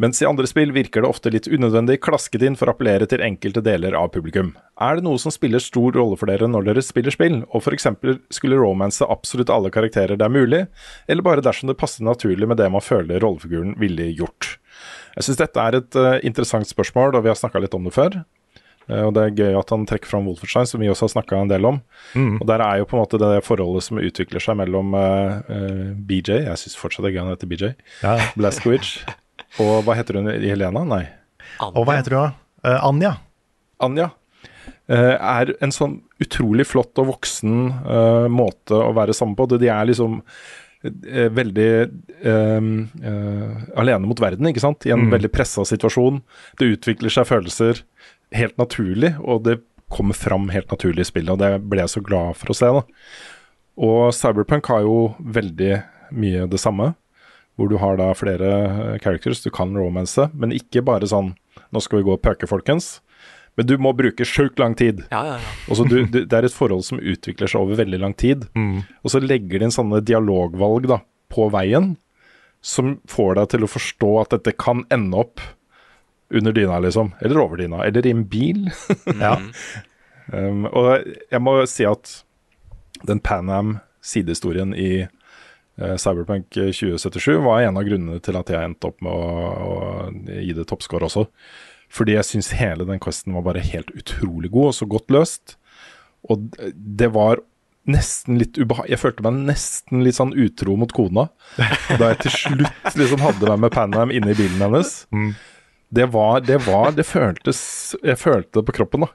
mens i andre spill virker det ofte litt unødvendig klasket inn for å appellere til enkelte deler av publikum. Er det noe som spiller stor rolle for dere når dere spiller spill, og f.eks. skulle romance absolutt alle karakterer det er mulig, eller bare dersom det passer naturlig med det man føler rollefiguren ville gjort? Jeg syns dette er et uh, interessant spørsmål, og vi har snakka litt om det før. Uh, og det er gøy at han trekker fram Wolfenstein, som vi også har snakka en del om. Mm. Og der er jo på en måte det forholdet som utvikler seg mellom uh, eh, BJ, jeg syns fortsatt det er gøy han heter BJ, Ja. Blazkowicz, og hva heter hun Helena? Nei. Og hva heter hun, da? Uh, Anja. Anja. eh, er en sånn utrolig flott og voksen uh, måte å være sammen på. De er liksom uh, veldig uh, eh, alene mot verden, ikke sant? I en Mm. veldig pressa situasjon. Det utvikler seg følelser helt naturlig, og det kommer fram helt naturlig i spillet. Og det ble jeg så glad for å se. da. Og Cyberpunk har jo veldig mye det samme. Hvor du har da flere eh, characters du kan romance, men ikke bare sånn Nå skal vi gå og pøke, folkens. Men du må bruke sjukt lang tid. Ja, ja, ja. Og så du, du, det er et forhold som utvikler seg over veldig lang tid. Og så legger de inn sånne dialogvalg da, på veien som får deg til å forstå at dette kan ende opp under dyna, liksom. Eller over dyna. Eller i en bil. Ja. um, og jeg må si at den Pan Am-sidehistorien i Cyberpunk 2077 var en av grunnene til at jeg endte opp med å, å gi det toppscore også. Fordi jeg syns hele den questen var bare helt utrolig god og så godt løst. Og det var nesten litt ubehagelig Jeg følte meg nesten litt sånn utro mot kona da jeg til slutt liksom hadde meg med Panam inne i bilen hennes. Det var Det, var, det føltes Jeg følte det på kroppen, da.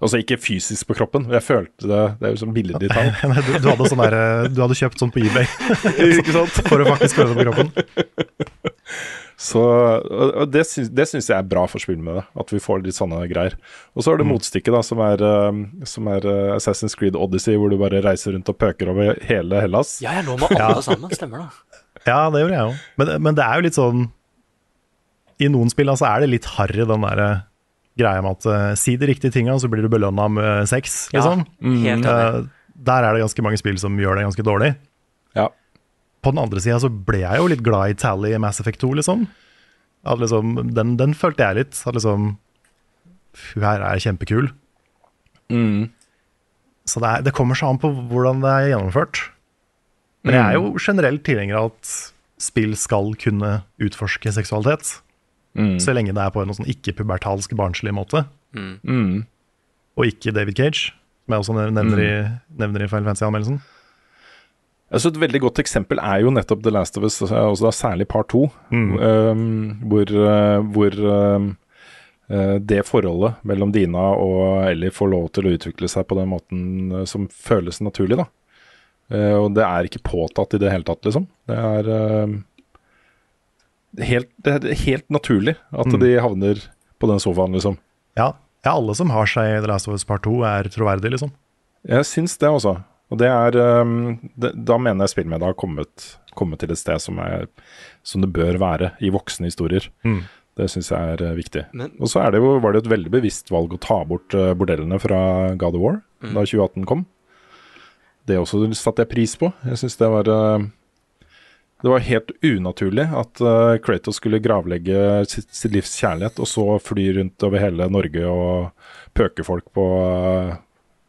Altså ikke fysisk på kroppen, jeg følte det Det er jo sånn billedlig tall. Du, du, hadde sånn der, du hadde kjøpt sånn på eBay Ikke sant? for å faktisk føle det på kroppen. Så det, syns, det syns jeg er bra for spill med det, at vi får litt sånne greier. Og så er det motstykket, da, som er, um, som er uh, Assassin's Creed Odyssey, hvor du bare reiser rundt og pøker over hele Hellas. Ja, jeg lå med alle sammen, stemmer det. Ja, det gjorde jeg jo. Men, men det er jo litt sånn I noen spill altså, er det litt harry, den der eh, greia med at eh, si de riktige tinga, så blir du belønna med sex, Ja, liksom. helt mm. Eh, der er det ganske mange spill som gjør det ganske dårlig. Ja. På den andre sida så ble jeg jo litt glad i Tally i Mass Effect 2, liksom. At liksom den, den følte jeg litt. At liksom Hun her er kjempekul. Mm. Så det, er, det kommer seg an på hvordan det er gjennomført. Men jeg er jo generelt tilhenger av at spill skal kunne utforske seksualitet. Mm. Så lenge det er på en sånn ikke-pubertalsk, barnslig måte. Mm. Og ikke David Cage, som jeg også nevner i, nevner i Final Fancy-anmeldelsen. Altså Et veldig godt eksempel er jo nettopp The Last of Us, altså da særlig part to. Um, hvor uh, hvor um, uh, det forholdet mellom Dina og Ellie får lov til å utvikle seg på den måten uh, som føles naturlig. da. Uh, og det er ikke påtatt i det hele tatt, liksom. Det er um, helt, det er helt naturlig at de havner på den sofaen, liksom. Ja, ja, alle som har seg i The Last of Us Part 2 er troverdige, liksom. Jeg syns det også. Og det er um, det, Da mener jeg spillmediet har kommet, kommet til et sted som, er, som det bør være i voksne historier. Mm. Det syns jeg er eh, viktig. Men- og så er det jo, var det et veldig bevisst valg å ta bort eh, bordellene fra God of War Mm. da 2018 kom. Det også satte jeg pris på. Jeg syns det var eh, Det var helt unaturlig at uh, Kratos skulle gravlegge sitt, sitt livs kjærlighet, og så fly rundt over hele Norge og pøke folk på uh,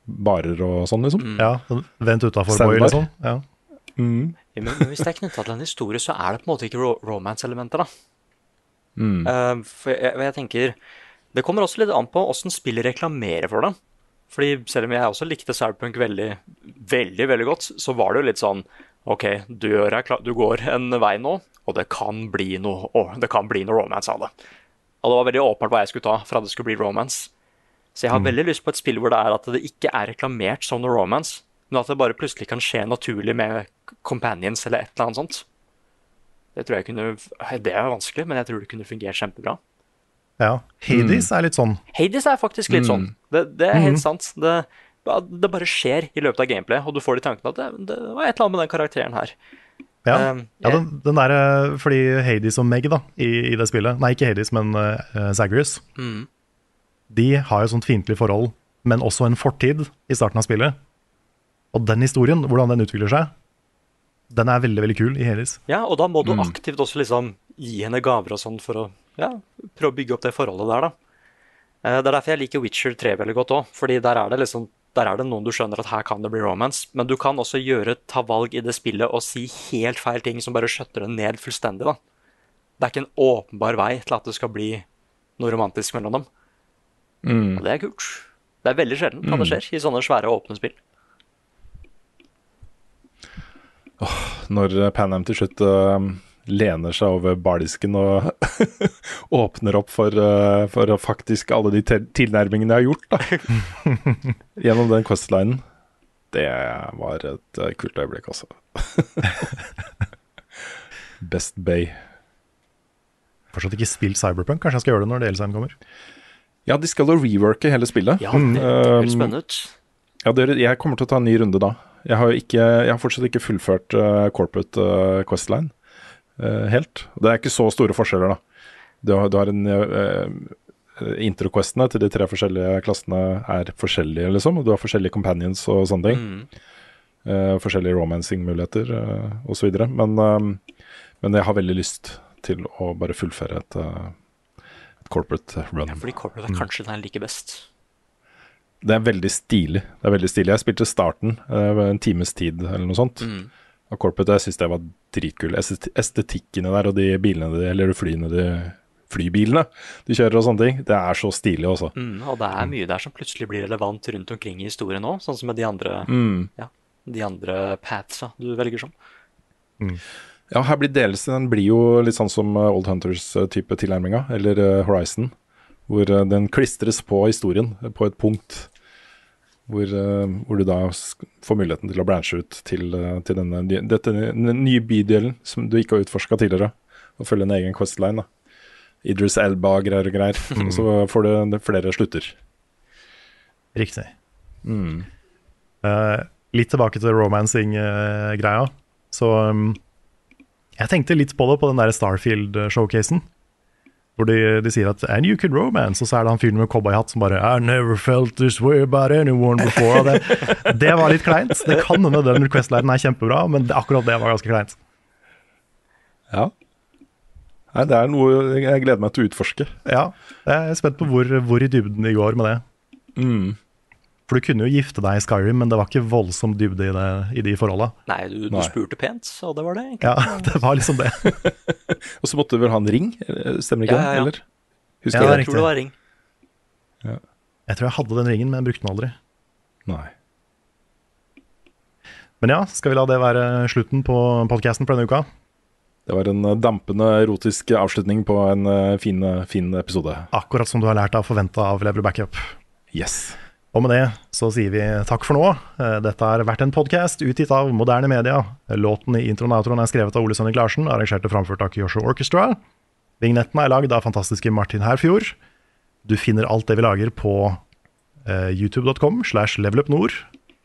barer og sånn, liksom. Mm. Ja, Vent utafor, boy, liksom. Ja. Mm. Ja, Men, men hvis det er knytta til en historie, så er det på en måte ikke ro romance-elementer, da. Mm. Uh, for jeg, jeg tenker Det kommer også litt an på åssen spillet reklamerer for det. Fordi selv om jeg også likte Cyberpunk veldig, veldig veldig godt, så var det jo litt sånn OK, du, gjør deg klar, du går en vei nå, og det kan bli noe, å, det kan bli noe romance av det. Og det var veldig åpenbart hva jeg skulle ta for at det skulle bli romance. Så jeg har veldig lyst på et spill hvor det er at det ikke er reklamert som noe romance, men at det bare plutselig kan skje naturlig med companions eller et eller annet sånt. Det tror jeg kunne Det er vanskelig, men jeg tror det kunne fungert kjempebra. ja. Hades er litt sånn. Hades er faktisk litt sånn. Det, det er helt sant. Det, det bare skjer i løpet av gameplay, og du får de tankene at det, det var et eller annet med den karakteren her. Ja, Um, ja den, den der, eh, fordi Hades og Meg da, i, i det spillet Nei, ikke Hades, men uh, Zagreus. Mm. De har jo sånt fiendtlig forhold, men også en fortid i starten av spillet. Og den historien, hvordan den utvikler seg, den er veldig veldig kul i Hades. Ja, og da må du aktivt også liksom gi henne gaver og sånn for å ja, prøve å bygge opp det forholdet der, da. Eh, Det er derfor jeg liker Witcher 3 veldig godt òg, fordi der er det liksom der er det noen du skjønner at her kan det bli romance, men du kan også gjøre, ta valg i det spillet og si helt feil ting som bare skjøtter det ned fullstendig. da. Det er ikke en åpenbar vei til at det skal bli noe romantisk mellom dem. Mm. Og det er kult. Det er veldig sjelden at det skjer i sånne svære, åpne spill. Når eh, Panam til slutt eh, lener seg over bardisken og åpner opp for, uh, for faktisk alle de tilnærmingene jeg har gjort, da. Gjennom den questlinen. Det var et uh, kult øyeblikk, altså. Best Bay. Fortsatt ikke spilt Cyberpunk, kanskje jeg skal gjøre det når DLC-en kommer. Ja, de skal jo reworke hele spillet. Ja, det, det høres Um, spennende ut. Ja, dere, jeg kommer til å ta en ny runde da. Jeg har, ikke, jeg har fortsatt ikke fullført uh, corporate uh, Questline helt. Det er ikke så store forskjeller, da. Du har, du har en uh, Intro-questene til de tre forskjellige klassene er forskjellige, liksom. Og du har forskjellige companions og sånne ting. Mm. Uh, forskjellige romancing-muligheter uh, osv. Men, uh, men jeg har veldig lyst til å bare fullføre et, uh, et corporate run. Ja, fordi corporate er kanskje den jeg liker best. Det er veldig stilig. Det er veldig stilig. Jeg spilte starten en times tid eller noe sånt. Mm. Og Corporate jeg syns det var dritkult. Estetikkene der og de bilene de, eller flyene de Flybilene de kjører og sånne ting. Det er så stilig, også. Mm, og det er mye der som plutselig blir relevant rundt omkring i historien òg, sånn som med de andre, Mm. ja, de andre pathsa du velger som. Ja, her blir delelsen den blir jo litt sånn som eh, Old Hunters-type tilnærminga, eller eh, Horizon. Hvor eh, den klistres på historien eh, på et punkt. Hvor, eh, hvor du da får muligheten til å branche ut til, eh, til denne, dette, den nye bydelen som du ikke har utforska tidligere. Og følge en egen questline. da. Idris Elba-greier og greier. Mm. så får du flere slutter. Riktig. Mm. Uh, litt tilbake til romancing-greia. så um, jeg tenkte litt på det på den der Starfield-showcasen. Hvor de, de sier at 'and you can romance', og så er det han fyren med cowboyhatt som bare 'I never felt this way about anyone before'. Det, det var litt kleint. Det kan hende den request-linen er kjempebra, men det, akkurat det var ganske kleint. Ja. Nei, det er noe jeg gleder meg til å utforske. Ja, jeg er spent på hvor, hvor i dybden de går med det. Mm. For du kunne jo gifte deg i Skyrim, men det var ikke voldsom dybde i, det, i de forholda. Nei, du, du Nei. spurte pent, og det var det. Ikke? Ja, det var liksom det. Og så måtte du vel ha en ring, eh, stemmer ikke Ja, ja, ja. det? Eller? Husker Ja, jeg det Jeg tror det var ring. Jeg tror jeg hadde den ringen, men jeg brukte den aldri. Nei. Men ja, skal vi la det være slutten på podkasten for denne uka? Det var en eh, dampende erotisk avslutning på en eh, fin, fin episode. Akkurat som du har lært av forventa av Lever Backup. Yes. Og med det så sier vi takk for nå. Eh, Dette har vært en podkast utgitt av moderne media. Låten i introen og er skrevet av Ole Sønnik Larsen, arrangert og framført av Kyosho Orchestra. Vignetten er lagd av fantastiske Martin Herfjord. Du finner alt det vi lager på eh, youtube.com slash levelupnord.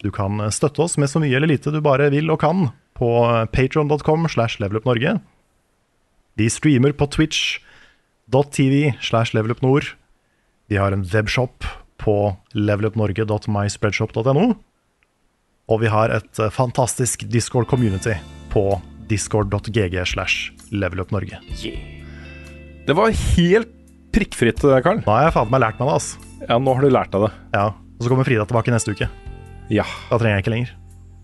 Du kan eh, støtte oss med så mye eller lite du bare vil og kan på patron.com slash levelupnorge. Vi streamer på twitch.tv slash levelupnord. Vi har en webshop på levelupnorge.myspreadshop.no. Og vi har et eh, fantastisk Discord-community på discord.gg slash levelupnorge. Det var helt prikkfritt, eh, Karl. Nå har jeg faen meg lært meg det, altså. Ja, nå har du lært deg det. Ja. Og så kommer Frida tilbake neste uke. Ja. Da trenger jeg ikke lenger.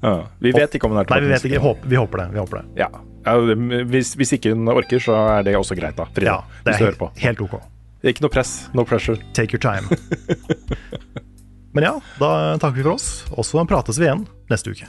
ja. Vi vet ikke om hun er Nei, vi vet ikke. Håper, vi håper det. Vi håper det. Ja. ja hvis, hvis ikke hun orker, så er det også greit, da. Frida, Ja, det er helt, helt ok. Ikke noe press. No pressure. Take your time. Men ja, da takker vi for oss, og så prates vi igjen neste uke.